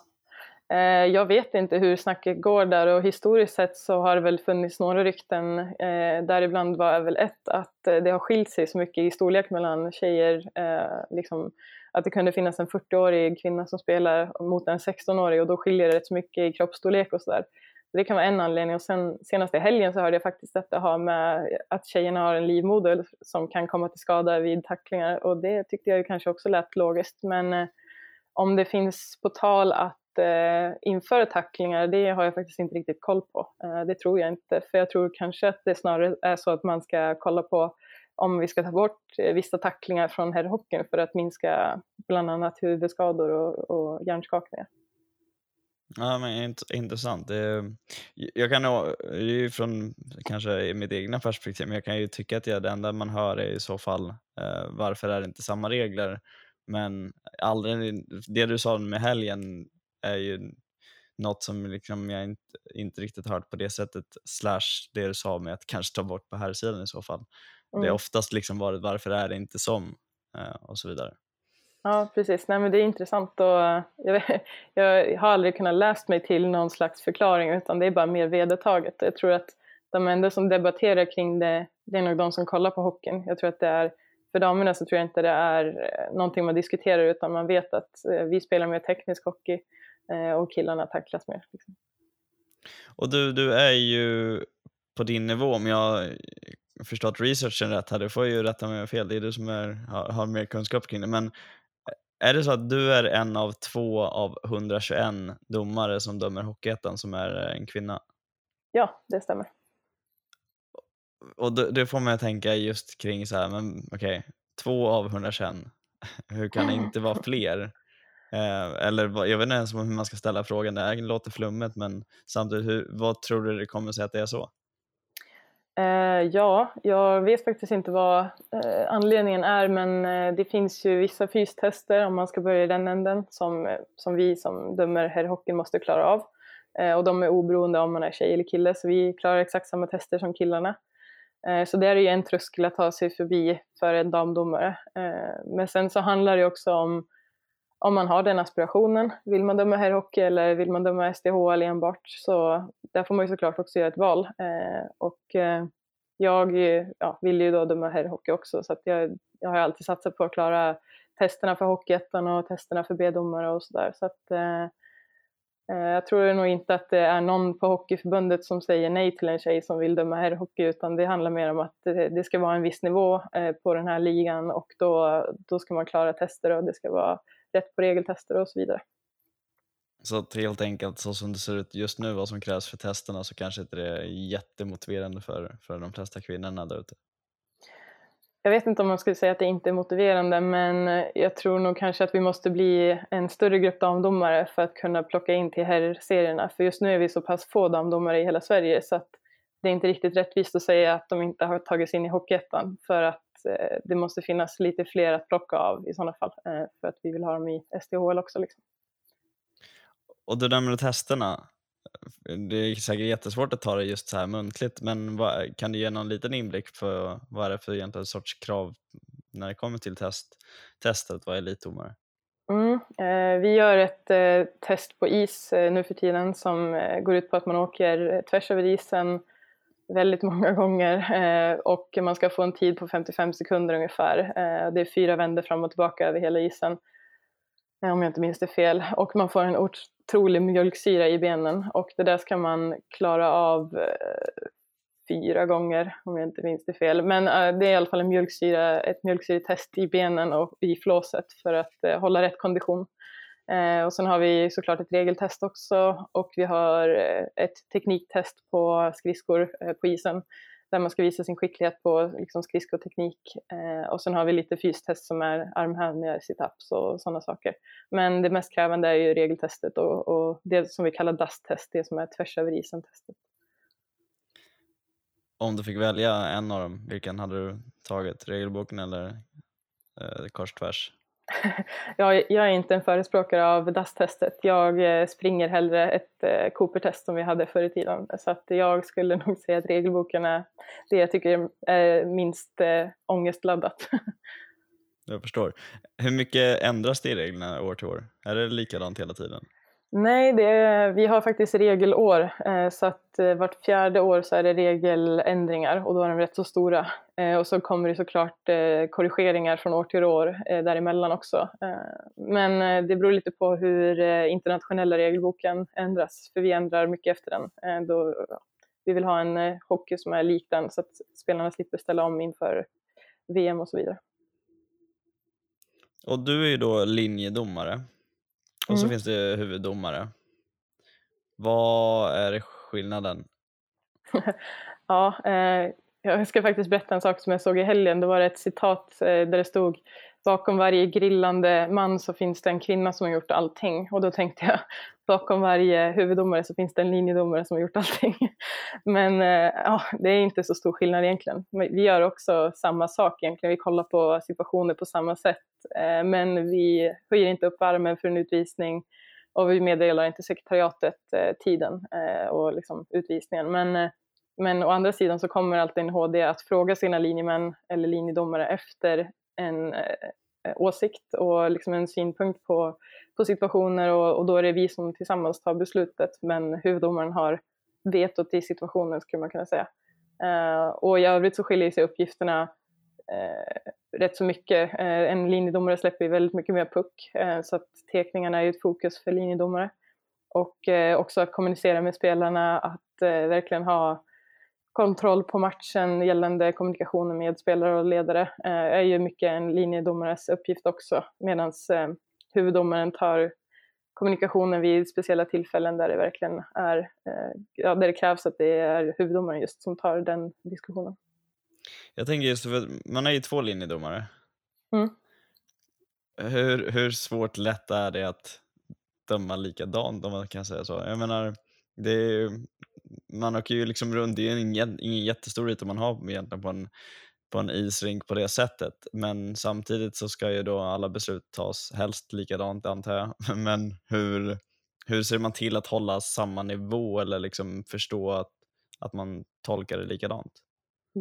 Eh, jag vet inte hur snacket går där och historiskt sett så har det väl funnits några rykten, eh, däribland var väl ett att eh, det har skilt sig så mycket i storlek mellan tjejer, eh, liksom, att det kunde finnas en 40-årig kvinna som spelar mot en 16-årig och då skiljer det rätt så mycket i kroppsstorlek och sådär. Det kan vara en anledning och sen senaste helgen så hörde jag faktiskt att det har med att tjejerna har en livmoder som kan komma till skada vid tacklingar och det tyckte jag ju kanske också lät logiskt men eh, om det finns på tal att eh, införa tacklingar det har jag faktiskt inte riktigt koll på. Eh, det tror jag inte för jag tror kanske att det snarare är så att man ska kolla på om vi ska ta bort eh, vissa tacklingar från herrhockeyn för att minska bland annat huvudskador och, och hjärnskakningar. Ja, men intressant. Det, jag kan nog, ju från kanske mitt egna perspektiv, men jag kan ju tycka att det, det enda man hör är i så fall eh, varför är det inte samma regler? Men aldrig, det du sa med helgen är ju något som liksom jag inte, inte riktigt hört på det sättet, slash det du sa med att kanske ta bort på här sidan i så fall. Mm. Det har oftast liksom varit varför är det inte som eh, och så vidare. Ja, precis. Nej, men det är intressant och eh, jag, vet, [laughs] jag har aldrig kunnat läst mig till någon slags förklaring utan det är bara mer vedertaget. Jag tror att de enda som debatterar kring det, det är nog de som kollar på hockeyn. Jag tror att det är, för damerna så tror jag inte det är eh, någonting man diskuterar utan man vet att eh, vi spelar mer teknisk hockey och killarna tacklas mer. Liksom. Och du, du är ju på din nivå, om jag förstått researchen rätt här, du får ju rätta mig om jag fel, det är du som är, har, har mer kunskap kring det, men är det så att du är en av två av 121 domare som dömer Hockeyettan som är en kvinna? Ja, det stämmer. Och det får mig att tänka just kring så här, men okej, okay, två av 121, [laughs] hur kan det inte vara fler? Eh, eller jag vet inte ens hur man ska ställa frågan, det låter flummet men samtidigt, hur, vad tror du det kommer sig att det är så? Eh, ja, jag vet faktiskt inte vad eh, anledningen är men eh, det finns ju vissa fystester om man ska börja i den änden som, eh, som vi som dömer herrhockeyn måste klara av. Eh, och de är oberoende om man är tjej eller kille så vi klarar exakt samma tester som killarna. Eh, så det är ju en tröskel att ta sig förbi för en damdomare. Eh, men sen så handlar det också om om man har den aspirationen. Vill man döma herrhockey eller vill man döma SDHL enbart så där får man ju såklart också göra ett val. Eh, och eh, jag ja, vill ju då döma herrhockey också så att jag, jag har alltid satsat på att klara testerna för Hockeyettan och testerna för B-domare och sådär. Så att, eh, eh, jag tror nog inte att det är någon på Hockeyförbundet som säger nej till en tjej som vill döma herrhockey utan det handlar mer om att det ska vara en viss nivå eh, på den här ligan och då, då ska man klara tester och det ska vara rätt på regeltester och så vidare. Så att helt enkelt så som det ser ut just nu, vad som krävs för testerna så kanske inte det är jättemotiverande för, för de flesta kvinnorna där ute? jag vet inte om man skulle säga att det inte är motiverande men jag tror nog kanske att vi måste bli en större grupp damdomare för att kunna plocka in till herrserierna. För just nu är vi så pass få damdomare i hela Sverige så att det är inte riktigt rättvist att säga att de inte har tagits in i Hockeyettan för att det måste finnas lite fler att plocka av i sådana fall eh, för att vi vill ha dem i SDHL också. Liksom. Och du nämnde testerna. Det är säkert jättesvårt att ta det just så här muntligt, men vad, kan du ge någon liten inblick på vad är det för egentligen sorts krav när det kommer till test, testet att vara elitdomare? Mm, eh, vi gör ett eh, test på is eh, nu för tiden som eh, går ut på att man åker eh, tvärs över isen väldigt många gånger eh, och man ska få en tid på 55 sekunder ungefär. Eh, det är fyra vändor fram och tillbaka över hela isen eh, om jag inte minns det fel. Och man får en otrolig mjölksyra i benen och det där ska man klara av fyra gånger om jag inte minns det fel. Men det är i alla fall en mjölksyra, ett mjölksyretest i benen och i flåset för att hålla rätt kondition. Eh, och sen har vi såklart ett regeltest också och vi har eh, ett tekniktest på skridskor eh, på isen där man ska visa sin skicklighet på liksom, skridskoteknik. Eh, och sen har vi lite fystest som är armhävningar, situps och sådana saker. Men det mest krävande är ju regeltestet och, och det som vi kallar dusttest, det som är tvärs över isen-testet. Om du fick välja en av dem, vilken hade du tagit? Regelboken eller eh, kors tvärs? [laughs] jag, jag är inte en förespråkare av DAS-testet. Jag eh, springer hellre ett eh, Cooper-test som vi hade förr i tiden. Så att jag skulle [laughs] nog säga att regelboken är det jag tycker är minst eh, ångestladdat. [laughs] jag förstår. Hur mycket ändras det i reglerna år till år? Är det likadant hela tiden? Nej, det, vi har faktiskt regelår eh, så att eh, vart fjärde år så är det regeländringar och då är de rätt så stora. Eh, och så kommer det såklart korrigeringar från år till år däremellan också. Men det beror lite på hur internationella regelboken ändras för vi ändrar mycket efter den. Då, vi vill ha en hockey som är lik den så att spelarna slipper ställa om inför VM och så vidare. Och du är ju då linjedomare. Och mm. så finns det huvuddomare. Vad är skillnaden? [laughs] ja, eh, jag ska faktiskt berätta en sak som jag såg i helgen. Det var ett citat eh, där det stod bakom varje grillande man så finns det en kvinna som har gjort allting. Och då tänkte jag, bakom varje huvuddomare så finns det en linjedomare som har gjort allting. [laughs] Men eh, ja, det är inte så stor skillnad egentligen. Vi gör också samma sak egentligen, vi kollar på situationer på samma sätt. Eh, men vi höjer inte upp armen för en utvisning och vi meddelar inte sekretariatet eh, tiden och liksom utvisningen. Men, men å andra sidan så kommer alltid en HD att fråga sina linjemän eller linjedomare efter en Eh, åsikt och liksom en synpunkt på på situationer och, och, då är det vi som tillsammans tar beslutet men huvuddomaren har vetot i situationen skulle man kunna säga. Eh, och i övrigt så skiljer sig uppgifterna eh, rätt så mycket. Eh, en linjedomare släpper ju väldigt mycket mer puck eh, så att tekningarna är ett fokus för linjedomare. Och eh, också att kommunicera med spelarna, att verkligen ha kontroll på matchen gällande kommunikationen med spelare och ledare är ju mycket en linjedomares uppgift också medan huvuddomaren tar kommunikationen vid speciella tillfällen där det verkligen är, eh, ja, där det krävs att det är huvuddomaren just som tar den diskussionen. Jag tänker just för man är ju två linjedomare. Mm. Hur, hur svårt lätt är det att döma likadant om man kan säga så? Jag menar, det är, man åker ju liksom runt, det är ingen, ingen jättestor yta man har egentligen på en på en isrink på det sättet. Men samtidigt så ska ju då alla beslut tas helst likadant antar jag. [laughs] Men hur, hur ser man till att hålla samma nivå eller liksom förstå att, att man tolkar det likadant?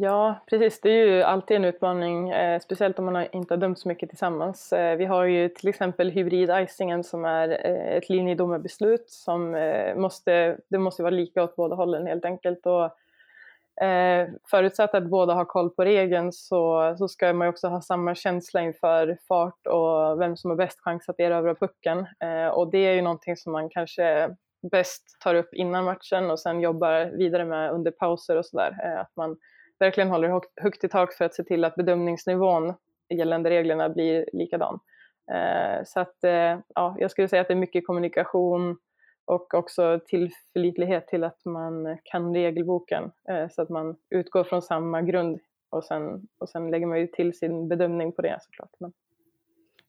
Ja, precis. Det är ju alltid en utmaning, eh, speciellt om man har, inte har dömt så mycket tillsammans. Eh, vi har ju till exempel hybrid-icingen som är eh, ett linjedomarbeslut som eh, måste, det måste vara lika åt båda hållen helt enkelt. Och Eh, förutsatt att båda har koll på regeln så, så ska man också ha samma känsla inför fart och vem som har bäst chans att erövra pucken. Eh, och det är ju någonting som man kanske bäst tar upp innan matchen och sen jobbar vidare med under pauser och sådär. Eh, att man verkligen håller högt i tak för att se till att bedömningsnivån gällande reglerna blir likadan. Eh, så att eh, ja, jag skulle säga att det är mycket kommunikation och också tillförlitlighet till att man kan regelboken eh, så att man utgår från samma grund och sen, och sen lägger man ju till sin bedömning på det såklart. Men...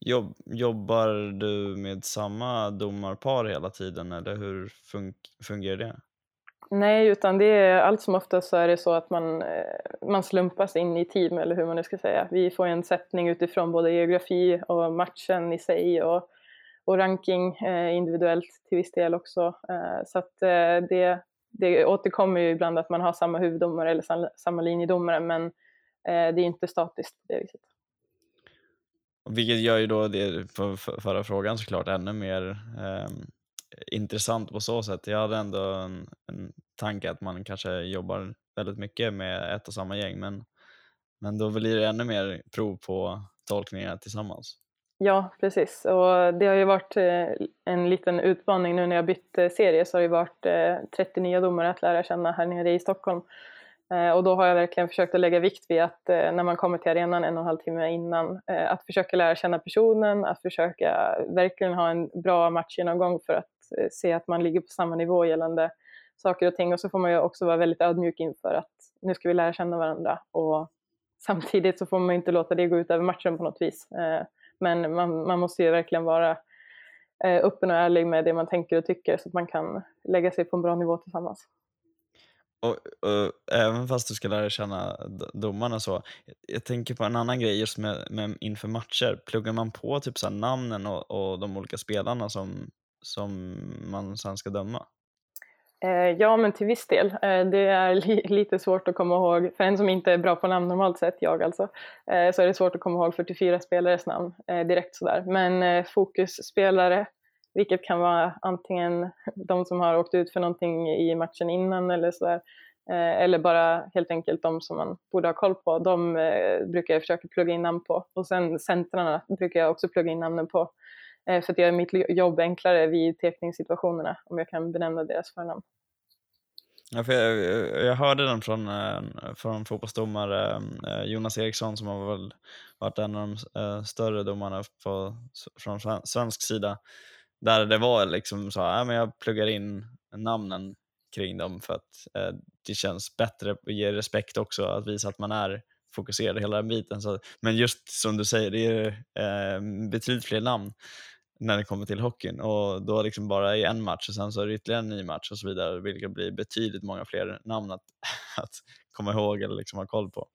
Jobb, jobbar du med samma domarpar hela tiden eller hur fun fungerar det? Nej, utan det är allt som oftast så är det så att man, eh, man slumpas in i team eller hur man nu ska säga. Vi får en sättning utifrån både geografi och matchen i sig och, och ranking eh, individuellt till viss del också. Eh, så att eh, det, det återkommer ju ibland att man har samma huvuddomare eller samma linjedomare men eh, det är inte statiskt på det viset. Vilket gör ju då det, för, för, förra frågan såklart, ännu mer eh, intressant på så sätt. Jag hade ändå en, en tanke att man kanske jobbar väldigt mycket med ett och samma gäng, men, men då blir det ännu mer prov på tolkningar tillsammans. Ja, precis. Och det har ju varit eh, en liten utmaning nu när jag bytt eh, serie så har det varit eh, 30 nya domare att lära känna här nere i Stockholm. Och då har jag verkligen försökt att lägga vikt vid att när man kommer till arenan en och en halv timme innan, att försöka lära känna personen, att försöka verkligen ha en bra matchgenomgång för att se att man ligger på samma nivå gällande saker och ting. Och så får man ju också vara väldigt ödmjuk inför att nu ska vi lära känna varandra. Och samtidigt så får man inte låta det gå ut över matchen på något vis. Eh, men man, man måste ju verkligen vara eh, öppen och ärlig med det man tänker och tycker så att man kan lägga sig på en bra nivå tillsammans. Och, och, även fast du ska lära känna domarna så, jag tänker på en annan grej just med, med inför matcher. Pluggar man på typ så namnen och, och, de olika spelarna som, som man sen ska döma? Eh, ja, men till viss del. Eh, det är li [laughs] lite svårt att komma ihåg, för en som inte är bra på namn normalt sett, jag alltså, eh, så är det svårt att komma ihåg 44 spelares namn eh, direkt sådär. Men eh, fokusspelare vilket kan vara antingen [laughs] de som har åkt ut för någonting i matchen innan eller sådär. Eh, eller bara helt enkelt de som man borde ha koll på. De eh, brukar jag försöka plugga in namn på. Och sen centrarna brukar jag också plugga in namnen på. Eh, för att göra mitt jobb enklare vid teckningssituationerna, om jag kan benämna deras förnamn. Ja, för jag, jag hörde den från, eh, från fotbollsdomare eh, Jonas Eriksson som har väl varit en av de eh, större domarna på, från svensk sida. Där det var liksom så här, men jag pluggar in namnen kring dem för att eh, det känns bättre och ger respekt också att visa att man är fokuserad hela den biten. Så, men just som du säger, det är eh, betydligt fler namn när det kommer till hockeyn och då liksom bara i en match och sen så är det ytterligare en ny match och så vidare vilket blir betydligt många fler namn att, [laughs] att komma ihåg eller liksom ha koll på.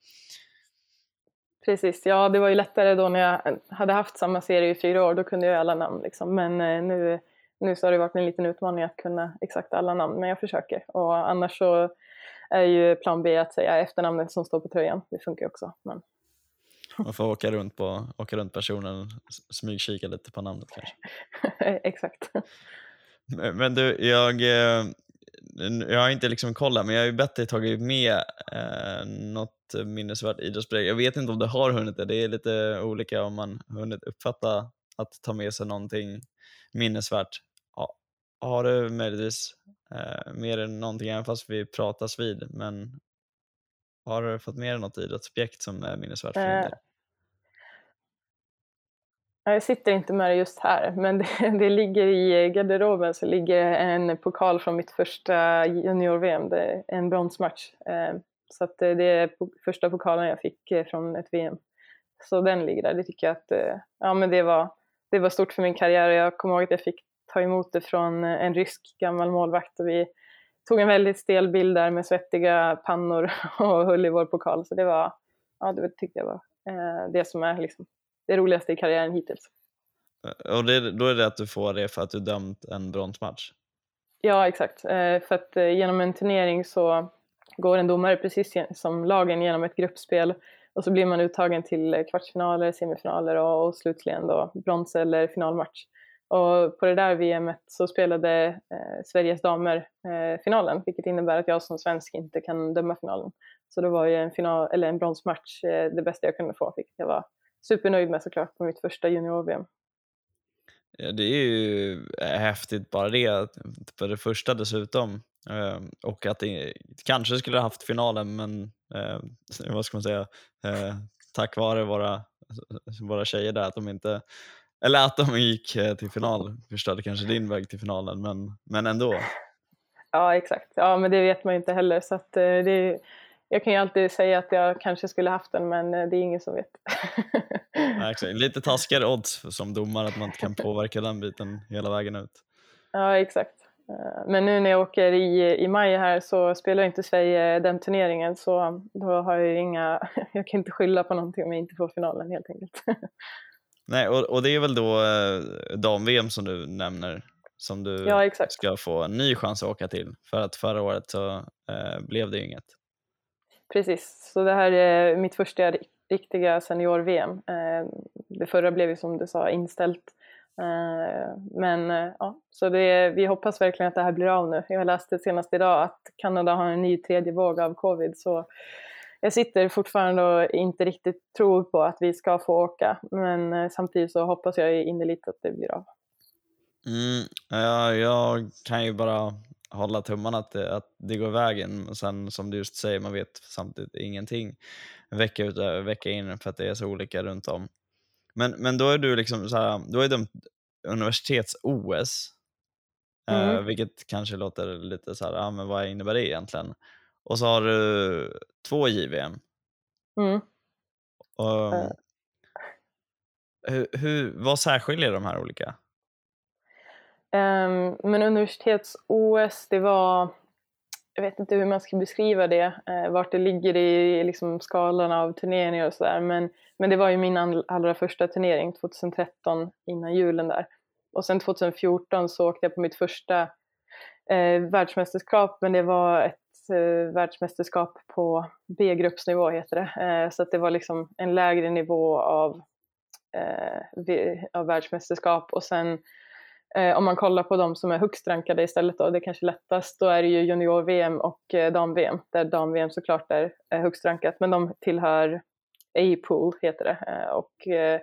Precis, ja det var ju lättare då när jag hade haft samma serie i fyra år, då kunde jag alla namn liksom. Men eh, nu, nu så har det varit en liten utmaning att kunna exakt alla namn, men jag försöker. Och annars så är ju plan B att säga efternamnet som står på tröjan, det funkar också. Men... Man får åka runt, på, åka runt personen, smygkika lite på namnet kanske. [laughs] exakt. Men du, jag, eh, jag har inte liksom kollat, men jag har ju bett dig tagit med eh, något minnesvärt idrottsbelägg. Jag vet inte om du har hunnit det, det är lite olika om man hunnit uppfatta att ta med sig någonting minnesvärt. Ja, har du möjligtvis eh, mer än någonting, även fast vi pratas vid, men har du fått med dig något idrottsobjekt som är minnesvärt för dig? Jag sitter inte med det just här, men det, [laughs] det, ligger i garderoben så ligger en pokal från mitt första junior-VM, en bronsmatch. Eh, så att det är första pokalen jag fick eh, från ett VM. Så den ligger där. Det tycker jag att eh, ja, men det, var, det var stort för min karriär och jag kommer ihåg att jag fick ta emot det från en rysk gammal målvakt och vi tog en väldigt stel bild där med svettiga pannor [laughs] och höll i vår pokal. Så det var, ja det tyckte jag var det som är liksom det roligaste i karriären hittills. Eh, och det, då är det att du får det för att du dömt en bronsmatch? Ja, exakt. Eh, för att eh, genom en turnering så går en domare precis som lagen genom ett gruppspel och så blir man uttagen till kvartsfinaler, semifinaler och, och slutligen då brons eller finalmatch. Och på det där VMet så spelade eh, Sveriges damer eh, finalen, vilket innebär att jag som svensk inte kan döma finalen. Så det var ju en, final, eller en bronsmatch eh, det bästa jag kunde få, vilket jag var supernöjd med såklart på mitt första junior-VM. Ja, det är ju eh, häftigt bara det, för det första dessutom. Eh, och att det kanske skulle ha haft finalen, men eh, vad ska man säga, eh, tack vare våra, våra tjejer där, att de inte eller att de gick eh, till final förstörde kanske din väg till finalen, men, men ändå. Ja, exakt. Ja, men det vet man ju inte heller. Så att, eh, det, jag kan ju alltid säga att jag kanske skulle haft den, men eh, det är ingen som vet. [laughs] ja, exakt. Lite taskigare odds som domare att man inte kan påverka den biten hela vägen ut. Ja, exakt. Men nu när jag åker i, i maj här så spelar inte Sverige den turneringen så då har jag inga, [laughs] jag kan inte skylla på någonting om jag inte får finalen helt enkelt. [laughs] Nej, och, och det är väl då eh, dam-VM som du nämner som du ja, ska få en ny chans att åka till för att förra året så eh, blev det ju inget. Precis, så det här är mitt första riktiga senior-VM. Eh, det förra blev ju som du sa inställt. Eh, men eh, ja, så det, vi hoppas verkligen att det här blir av nu. Jag läste senast idag att Kanada har en ny tredje våg av covid så jag sitter fortfarande och inte riktigt tror på att vi ska få åka men eh, samtidigt så hoppas jag innerligt att det blir av. Mm, ja, jag kan ju bara hålla tummarna att det, att det går vägen och sen som du just säger, man vet samtidigt ingenting vecka ut och vecka in för att det är så olika runt om. Men, men då är du liksom så här, då är de universitets-OS, eh, mm. eh, vilket kanske låter lite så här, ja men vad innebär det egentligen? Och så har du två JVM. Mm. Och, uh. hur, hur, vad särskiljer de här olika? Um, men universitets-OS, det var, jag vet inte hur man ska beskriva det, uh, vart det ligger i liksom, skalan av turneringar och sådär, men, men det var ju min allra första turnering 2013 innan julen där. Och sen 2014 så åkte jag på mitt första eh, världsmästerskap, men det var ett eh, världsmästerskap på B-gruppsnivå heter det. Eh, så att det var liksom en lägre nivå av, eh, av världsmästerskap och sen eh, om man kollar på de som är högst rankade istället då, det är kanske lättast, då är det ju junior-VM och eh, dam-VM, där dam-VM såklart är, högst rankat, men de tillhör A-pool heter det. Eh, och, eh,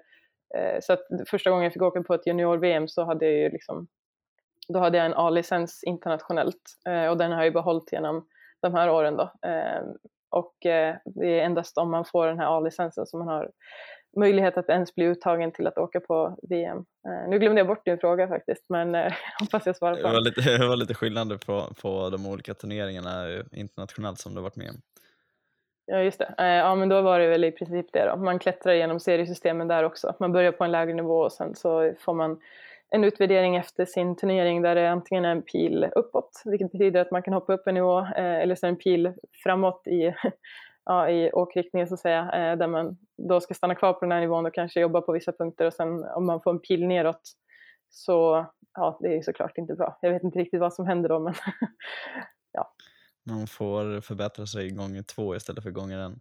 eh, så att första gången jag fick åka på ett junior-VM så hade jag ju liksom då hade jag en A-licens internationellt eh, och den har jag ju behållit genom de här åren då. Ehm, och eh, det är endast om man får den här A-licensen som man har möjlighet att ens bli uttagen till att åka på VM. Eh, nu glömde jag bort din fråga faktiskt, men eh, [laughs] hoppas jag svarar på [laughs] det. Var lite, det var lite skillnader på, på de olika turneringarna internationellt som du varit med om. Ja, just det. Ja, men då var det väl i princip det då. Man klättrar genom seriesystemen där också. Man börjar på en lägre nivå och sen så får man en utvärdering efter sin turnering där det antingen är en pil uppåt, vilket betyder att man kan hoppa upp en nivå, eh, eller så en pil framåt i, [laughs] ja, i åkriktningen så att säga, eh, där man då ska stanna kvar på den här nivån och kanske jobba på vissa punkter och sen om man får en pil neråt så, ja, det är såklart inte bra. Jag vet inte riktigt vad som händer då, men. [laughs] Man får förbättra sig gånger två istället för gånger en.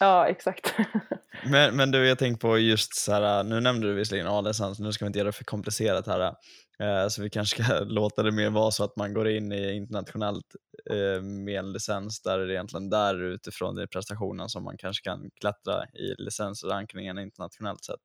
Ja, exakt. [laughs] men, men du, jag tänker på just så här, nu nämnde du visserligen A-licens, nu ska vi inte göra det för komplicerat här. Eh, så vi kanske ska [laughs] låta det mer vara så att man går in i internationellt eh, med en licens där det är egentligen där utifrån den prestationen som man kanske kan klättra i licensrankningen internationellt sett.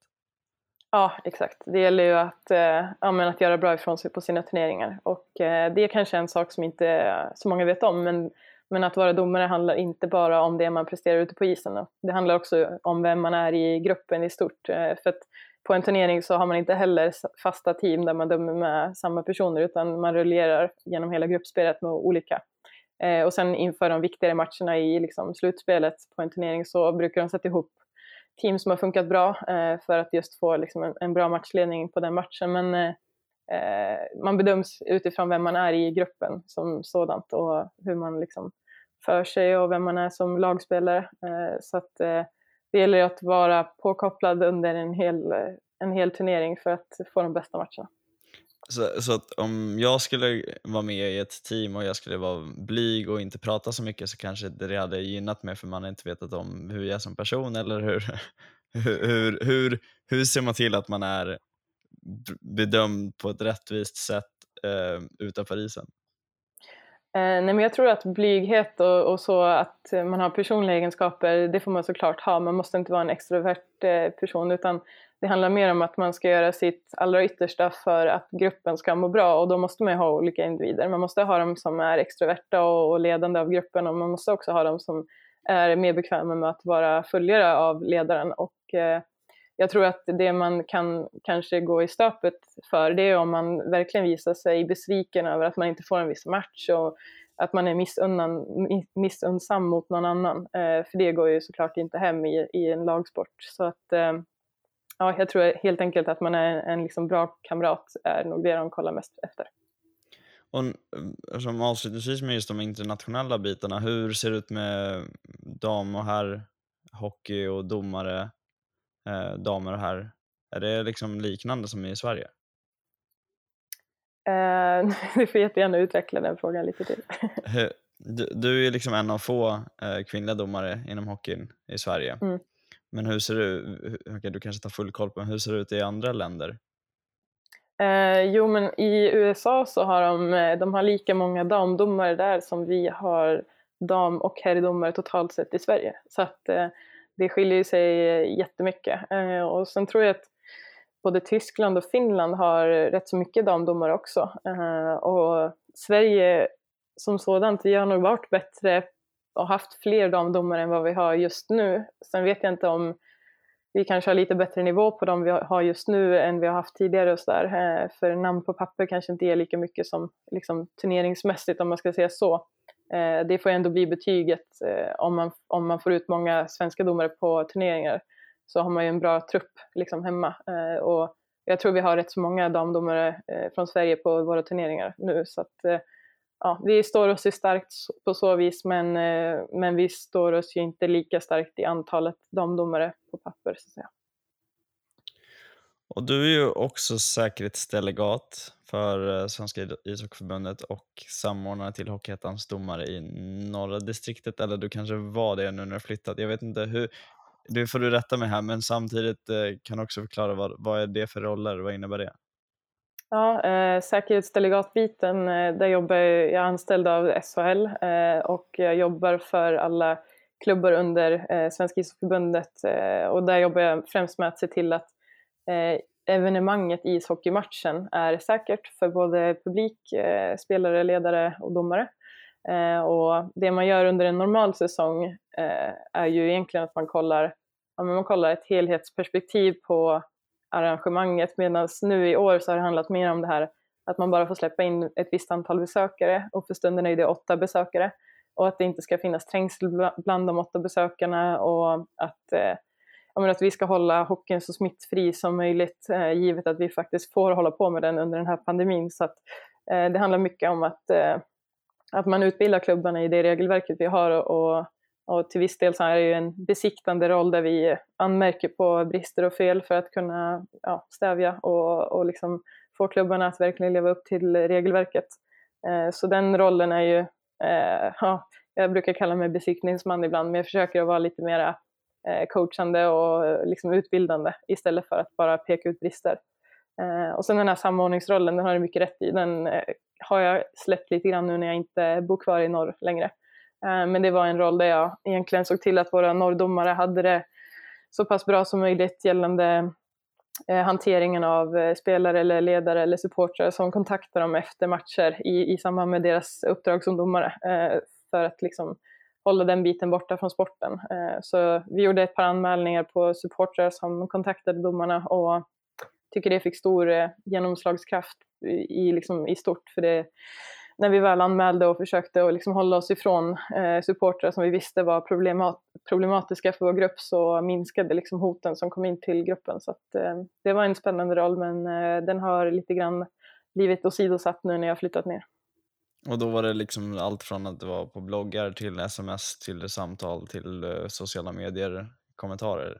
Ja, exakt. Det gäller ju att, eh, att göra bra ifrån sig på sina turneringar och eh, det är kanske en sak som inte eh, så många vet om men men att vara domare handlar inte bara om det man presterar ute på isen. Det handlar också om vem man är i gruppen i stort. Eh, för att på en turnering så har man inte heller fasta team där man dömer med samma personer utan man rullerar genom hela gruppspelet med olika. Eh, och sen inför de viktigare matcherna i liksom slutspelet på en turnering så brukar de sätta ihop team som har funkat bra eh, för att just få liksom en, bra matchledning på den matchen. Men eh, eh, man bedöms utifrån vem man är i gruppen som sådant och hur man liksom för sig och vem man är som lagspelare. Eh, så att eh, det gäller att vara påkopplad under en hel, en hel turnering för att få de bästa matcherna. Så, så att om jag skulle vara med i ett team och jag skulle vara blyg och inte prata så mycket så kanske det hade gynnat mig för man har inte vetat om hur jag är som person eller hur, [laughs] hur, hur, hur, hur ser man till att man är bedömd på ett rättvist sätt eh, utanför isen? Eh, nej men jag tror att blyghet och, och, så att man har personliga egenskaper, det får man såklart ha. Man måste inte vara en extrovert eh, person utan det handlar mer om att man ska göra sitt allra yttersta för att gruppen ska må bra och då måste man ju ha olika individer. Man måste ha dem som är extroverta och, och ledande av gruppen och man måste också ha dem som är mer bekväma med att vara följare av ledaren. Och, eh, jag tror att det man kan kanske gå i stöpet för det är om man verkligen visar sig besviken över att man inte får en viss match och att man är missunnan, missunnsam mot någon annan. Eh, för det går ju såklart inte hem i, i en lagsport. Så att, eh, ja, jag tror helt enkelt att man är en liksom bra kamrat är nog det de kollar mest efter. Och som avslutningsvis med just de internationella bitarna, hur ser det ut med dam och herr hockey och domare, eh, damer och herr? Är det liksom liknande som i Sverige? Eh, [laughs] du får jättegärna utveckla den frågan lite till. du, du är liksom en av få eh, kvinnliga domare inom hockeyn i Sverige. Mm. Men hur ser det ut, okay, du kanske tar full koll på, men hur ser det ut i andra länder? Eh, jo men i USA så har de, eh, de har lika många damdomare där som vi har dam och herrdomare totalt sett i Sverige. Så att eh, det skiljer sig eh, jättemycket. Eh, och sen tror jag att både Tyskland och Finland har rätt så mycket damdomare också. Eh, och Sverige som sådant, vi har nog varit bättre och haft fler damdomare än vad vi har just nu. Sen vet jag inte om vi kanske har lite bättre nivå på dem vi har just nu än vi har haft tidigare och sådär. Eh, för namn på papper kanske inte är lika mycket som liksom, turneringsmässigt om man ska säga så. Eh, det får ändå bli betyget eh, om man, om man får ut många svenska domare på turneringar så har man ju en bra trupp liksom, hemma. Och jag tror vi har rätt så många damdomare från Sverige på våra turneringar nu så att ja, vi står oss ju starkt på så vis men, eh, men vi står oss ju inte lika starkt i antalet damdomare på papper så att säga. Och du är ju också säkerhetsdelegat för eh, Svenska ishockeyförbundet och samordnare till Hockeyettans domare i norra distriktet, eller du kanske var det nu när du flyttat. Jag vet inte hur, det får du rätta mig här, men samtidigt eh, kan du också förklara vad, vad är det för roller, vad innebär det? Ja, eh, säkerhetsdelegatbiten, eh, där jobbar jag, jag är anställd av SHL eh, och jag jobbar för alla klubbar under eh, Svenska ishockeyförbundet eh, och där jobbar jag främst med att se till att eh, evenemanget ishockeymatchen är säkert för både publik, eh, spelare, ledare och domare. Eh, och det man gör under en normal säsong eh, är ju egentligen att man kollar, ja, man kollar ett helhetsperspektiv på arrangemanget medan nu i år så har det handlat mer om det här att man bara får släppa in ett visst antal besökare och för stunden är det åtta besökare och att det inte ska finnas trängsel bland de åtta besökarna och att, eh, att vi ska hålla hockeyn så smittfri som möjligt eh, givet att vi faktiskt får hålla på med den under den här pandemin. Så att, eh, det handlar mycket om att, eh, att man utbildar klubbarna i det regelverket vi har och, och och till viss del så är det ju en besiktande roll där vi anmärker på brister och fel för att kunna ja, stävja och, och liksom få klubbarna att verkligen leva upp till regelverket. Eh, så den rollen är ju, eh, ja, jag brukar kalla mig besiktningsman ibland, men jag försöker att vara lite mera eh, coachande och eh, liksom utbildande istället för att bara peka ut brister. Eh, och sen den här samordningsrollen, den har du mycket rätt i, den eh, har jag släppt lite grann nu när jag inte bor kvar i norr längre. Eh, men det var en roll där jag egentligen såg till att våra norrdomare hade det så pass bra som möjligt gällande eh, hanteringen av eh, spelare eller ledare eller supportrar som kontaktar dem efter matcher i, i samband med deras uppdrag som domare för att liksom hålla den biten borta från sporten. Så vi gjorde ett par anmälningar på supportrar som kontaktade domarna och tycker det fick stor genomslagskraft i, liksom, i stort för det när vi väl anmälde och försökte att liksom hålla oss ifrån eh, supportrar som vi visste var problemat problematiska för vår grupp så minskade liksom hoten som kom in till gruppen. Så att, eh, det var en spännande roll men eh, den har lite grann blivit åsidosatt nu när jag flyttat ner. Och då var det liksom allt från att det var på bloggar till sms till samtal till eh, sociala medier, kommentarer?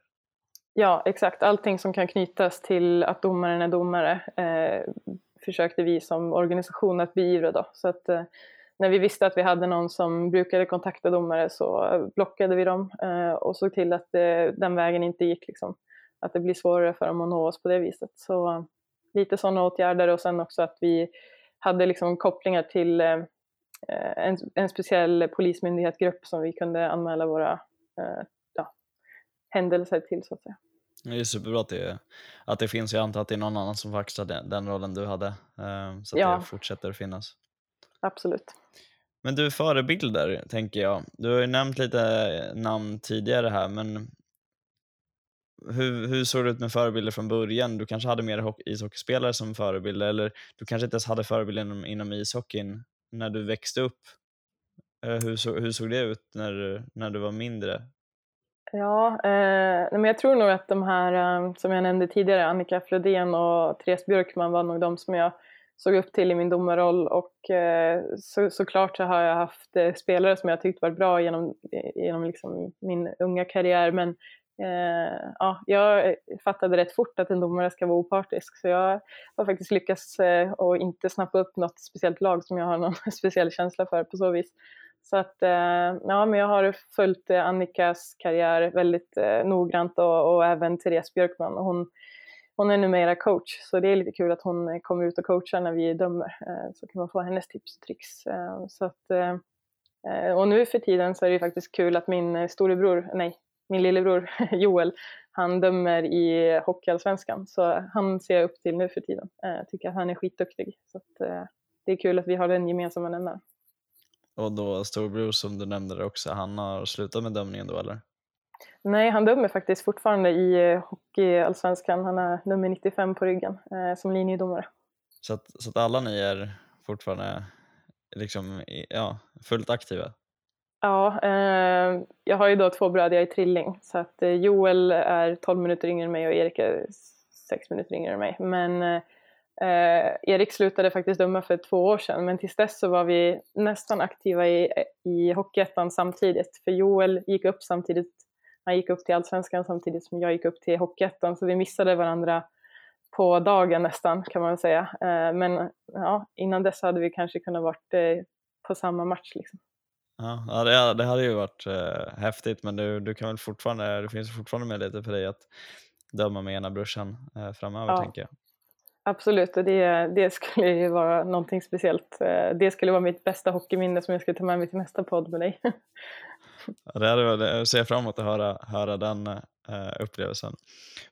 Ja, exakt. Allting som kan knytas till att domaren är domare eh, försökte vi som organisation att beivra då. Så att eh, när vi visste att vi hade någon som brukade kontakta domare så eh, blockade vi dem eh, och såg till att det, den vägen inte gick liksom. Att det blir svårare för dem att nå oss på det viset. Så eh, lite sådana åtgärder och sen också att vi hade liksom kopplingar till en, en speciell polismyndighetsgrupp som vi kunde anmäla våra ja, händelser till så att säga. Det är superbra att det, att det finns. Jag antar att det är någon annan som får axla den, den rollen du hade. Så att ja. det fortsätter finnas. Absolut. Men du, förebilder tänker jag. Du har ju nämnt lite namn tidigare här, men hur, hur såg det ut med förebilder från början? Du kanske hade mer ishockeyspelare som förebilder eller du kanske inte ens hade förebilder inom, inom ishockeyn när du växte upp. Eh, hur, så, hur såg det ut när, när du var mindre? Ja, eh, men jag tror nog att de här eh, som jag nämnde tidigare, Annika Flodén och Therese Björkman var nog de som jag såg upp till i min domarroll och eh, så, såklart så har jag haft eh, spelare som jag tyckt varit bra genom, genom liksom min unga karriär men eh, ja, jag fattade rätt fort att en domare ska vara opartisk så jag har faktiskt lyckats eh, och inte snappa upp något speciellt lag som jag har någon [laughs] speciell känsla för på så vis. Så att, eh, ja, men jag har följt eh, Annikas karriär väldigt eh, noggrant och, och även Therese Björkman. Och hon, hon är numera coach, så det är lite kul att hon kommer ut och coachar när vi dömer. Så kan man få hennes tips och tricks. Så att, och nu för tiden så är det faktiskt kul att min storebror, nej, min lillebror [laughs] Joel, han dömer i Hockeyallsvenskan. Så han ser jag upp till nu för tiden. Jag tycker att han är skitduktig. Så att, det är kul att vi har den gemensamma nämnaren. Och då storebror som du nämnde också, han har slutat med dömningen då eller? Nej, han dömer faktiskt fortfarande i eh, Hockeyallsvenskan. Han är nummer 95 på ryggen eh, som linjedomare. Så att, så att alla ni är fortfarande liksom, ja, fullt aktiva? Ja, eh, jag har ju då två bröder, jag är trilling. Så att eh, Joel är 12 minuter yngre än mig och Erik är 6 minuter yngre än mig. Men eh, Erik slutade faktiskt döma för två år sedan men tills dess så var vi nästan aktiva i, i Hockeyettan samtidigt. För Joel gick upp samtidigt, han gick upp till Allsvenskan samtidigt som jag gick upp till Hockeyettan så vi missade varandra på dagen nästan kan man säga. Eh, men ja, innan dess hade vi kanske kunnat varit eh, på samma match. Liksom. Ja, det, det hade ju varit eh, häftigt men du, du kan väl fortfarande, det finns fortfarande möjligheter för dig att döma med ena brorsan eh, framöver ja. tänker jag. Absolut, och det, det skulle ju vara någonting speciellt. Eh, det skulle vara mitt bästa hockeyminne som jag skulle ta med mig till nästa podd med dig. [laughs] Ja, det hade, jag ser fram emot att höra, höra den uh, upplevelsen.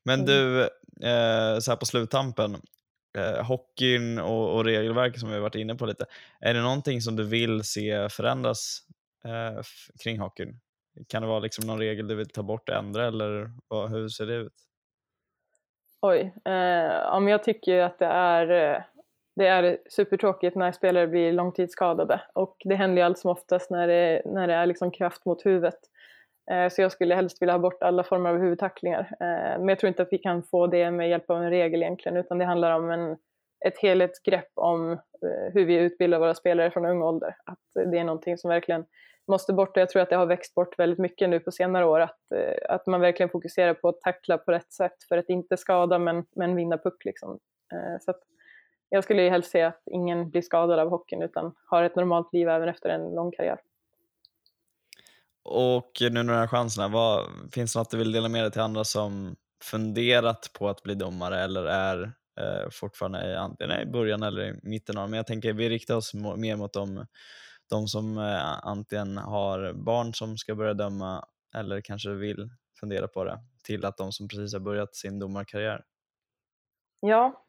Men mm. du, uh, så här på sluttampen, uh, hockeyn och, och regelverket som vi varit inne på lite. Är det någonting som du vill se förändras kring hockeyn? Kan det vara liksom någon regel du vill ta bort, ändra eller vad, hur ser det ut? Oj, eh, ja, men jag tycker att det är, eh, det är supertråkigt när spelare blir långtidsskadade och det händer ju allt som oftast när det, när det är liksom kraft mot huvudet. Eh, så jag skulle helst vilja ha bort alla former av huvudtacklingar. Eh, men jag tror inte att vi kan få det med hjälp av en regel egentligen utan det handlar om en, ett helhetsgrepp om eh, hur vi utbildar våra spelare från ung ålder. Att det är någonting som verkligen måste bort och jag tror att det har växt bort väldigt mycket nu på senare år att, eh, att man verkligen fokuserar på att tackla på rätt sätt för att inte skada men, men vinna puck. Liksom. Eh, så jag skulle ju helst se att ingen blir skadad av hockeyn utan har ett normalt liv även efter en lång karriär. Och nu när du har chanserna, vad, finns det något du vill dela med dig till andra som funderat på att bli domare eller är eh, fortfarande i, antingen i början eller i mitten av Men jag tänker vi riktar oss mer mot de de som eh, antingen har barn som ska börja döma eller kanske vill fundera på det till att de som precis har börjat sin domarkarriär? Ja,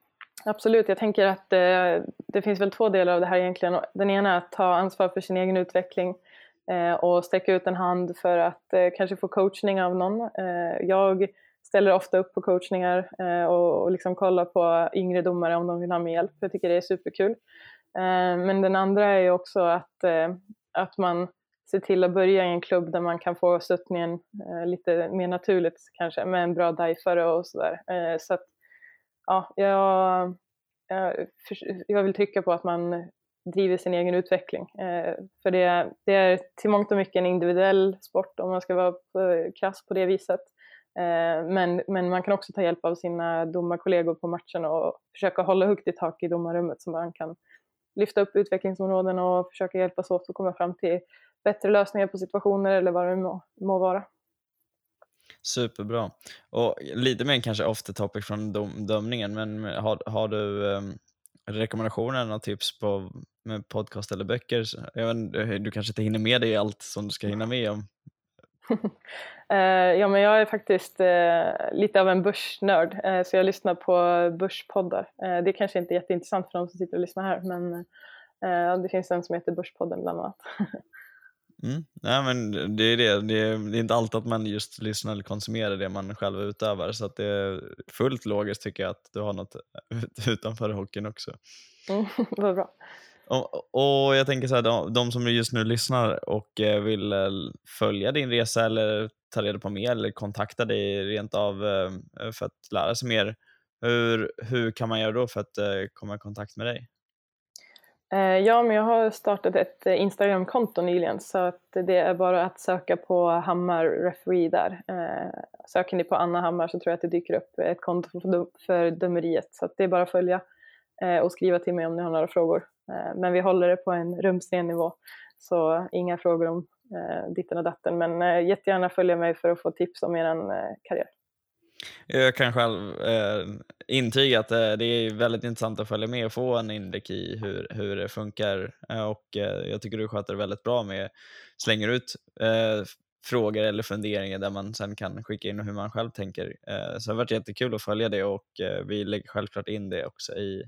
absolut. Jag tänker att det, det finns väl två delar av det här egentligen. Den ena är att ta ansvar för sin egen utveckling eh, och sträcka ut en hand för att eh, kanske få coachning av någon. Eh, jag ställer ofta upp på coachningar eh, och, och liksom kollar på yngre domare om de vill ha med hjälp. Jag tycker det är superkul. Eh, men den andra är ju också att, eh, att man ser till att börja i en klubb där man kan få stöttningen eh, lite mer naturligt kanske med en bra dajfare och sådär. Så att, ja, jag, jag vill trycka på att man driver sin egen utveckling. För det, det är till mångt och mycket en individuell sport om man ska vara krass på det viset. Men, men man kan också ta hjälp av sina domarkollegor på matchen och försöka hålla högt i tak i domarrummet så man kan lyfta upp utvecklingsområden och försöka hjälpas åt att komma fram till bättre lösningar på situationer eller vad det må, må vara. Superbra. Och lite mer kanske off the topic från dom, dömningen, men har, har du um, rekommendationer och tips på med podcast eller böcker? Jag vet, du kanske inte hinner med dig allt som du ska hinna med om? Uh, [laughs] ja, men jag är faktiskt uh, lite av en börsnörd, uh, så jag lyssnar på börspoddar. det är kanske inte är jätteintressant för de som sitter och lyssnar här, men det finns en som heter Börspodden bland annat. [laughs] Mm. Nej, men det är det. det är inte alltid att man just lyssnar eller konsumerar det man själv utövar. Så att det är fullt logiskt tycker jag att du har något [laughs] utanför hockeyn också. Mm, vad bra. Och, och, jag tänker så här, de, de, som just nu lyssnar och eh, vill eh, följa din resa eller ta reda på mer eller kontakta dig rent av eh, för att lära sig mer. Hur, hur kan man göra då för att eh, komma i kontakt med dig? Eh, ja, men jag har startat ett eh, Instagramkonto nyligen så att det är bara att söka på Hammar Referee där. Eh, söker ni på Anna Hammar så tror jag att det dyker upp ett konto för dömeriet så att det är bara att följa eh, och skriva till mig om ni har några frågor. Eh, men vi håller det på en rumsren nivå så inga frågor om eh, ditten och datten men eh, jättegärna följa mig för att få tips om er karriär. Jag kan själv eh, intyga att eh, det är väldigt intressant att följa med och få en inblick i hur, hur det funkar. Eh, och eh, Jag tycker du sköter det väldigt bra med slänger ut eh, frågor eller funderingar där man sen kan skicka in hur man själv tänker. Eh, så det har varit jättekul att följa det och vi lägger självklart in det också i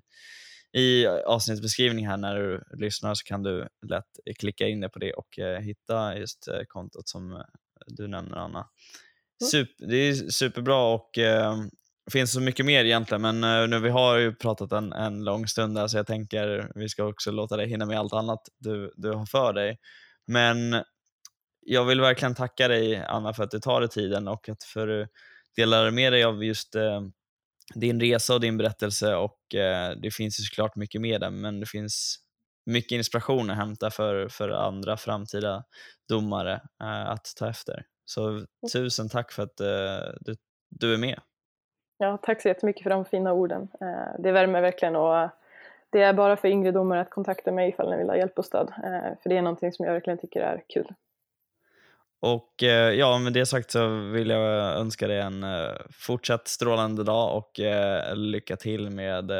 i avsnittsbeskrivningen här när du lyssnar så kan du lätt klicka in det på det och hitta just kontot som du nämner Anna. Super, det är superbra och eh, finns så mycket mer egentligen, men eh, nu vi har ju pratat en, en lång stund där så jag tänker vi ska också låta dig hinna med allt annat du, du har för dig. Men jag vill verkligen tacka dig Anna för att du tar dig tiden och att för du delar med dig av just eh, din resa och din berättelse och eh, det finns ju såklart mycket mer där men det finns mycket inspiration att hämta för, för andra framtida domare eh, att ta efter. Så mm. tusen tack för att uh, du, du är med. Ja, tack så jättemycket för de fina orden. Uh, det värmer verkligen och det är bara för yngre domare att kontakta mig ifall ni vill ha hjälp och stöd. Uh, för det är någonting som jag verkligen tycker är kul. Och ja, med det sagt så vill jag önska dig en fortsatt strålande dag och lycka till med,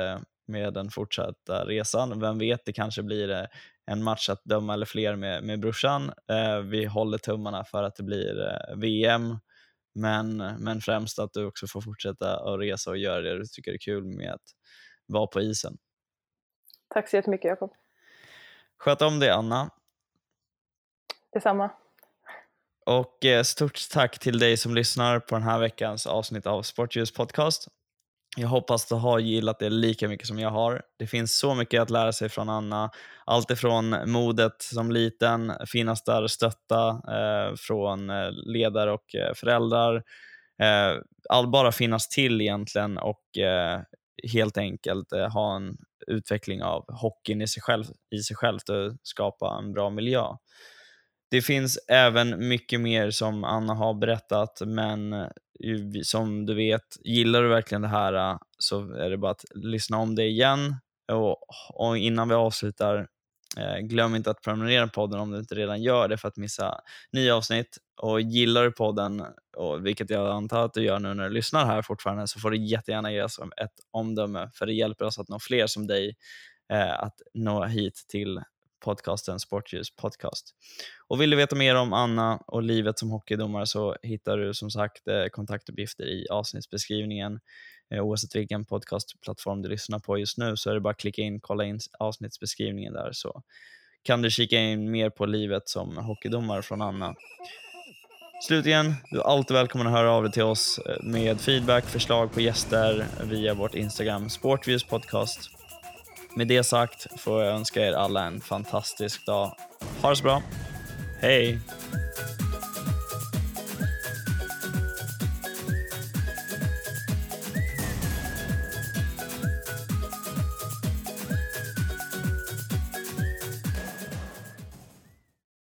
med den fortsatta resan. Vem vet, det kanske blir en match att döma eller fler med, med brorsan. Eh, vi håller tummarna för att det blir eh, VM, men, men främst att du också får fortsätta att resa och göra det du tycker är kul med att vara på isen. Tack så jättemycket Jakob. Sköt om dig Anna. Detsamma. Och eh, stort tack till dig som lyssnar på den här veckans avsnitt av Sportljus podcast. Jag hoppas du har gillat det lika mycket som jag har. Det finns så mycket att lära sig från Anna. Allt ifrån modet som liten, finnas där och stötta eh, från eh, ledare och eh, föräldrar. Eh, all, bara finnas till egentligen och eh, helt enkelt eh, ha en utveckling av hockeyn i sig själv, i sig självt och skapa en bra miljö. Det finns även mycket mer som Anna har berättat, men eh, som du vet, gillar du verkligen det här eh, så är det bara att lyssna om det igen. Och, och innan vi avslutar, eh, glöm inte att prenumerera på podden om du inte redan gör det för att missa nya avsnitt. Och gillar du podden, och vilket jag antar att du gör nu när du lyssnar här fortfarande, så får du jättegärna ge oss ett omdöme, för det hjälper oss att nå fler som dig att nå hit till podcasten Sportljus podcast. Och vill du veta mer om Anna och livet som hockeydomare så hittar du som sagt eh, kontaktuppgifter i avsnittsbeskrivningen. Eh, oavsett vilken podcastplattform du lyssnar på just nu så är det bara att klicka in, kolla in avsnittsbeskrivningen där så kan du kika in mer på livet som hockeydomare från Anna. Slutligen, du är alltid välkommen att höra av dig till oss eh, med feedback, förslag på gäster via vårt Instagram Sportviews podcast. Med det sagt får jag önska er alla en fantastisk dag. Ha det så bra. Hej!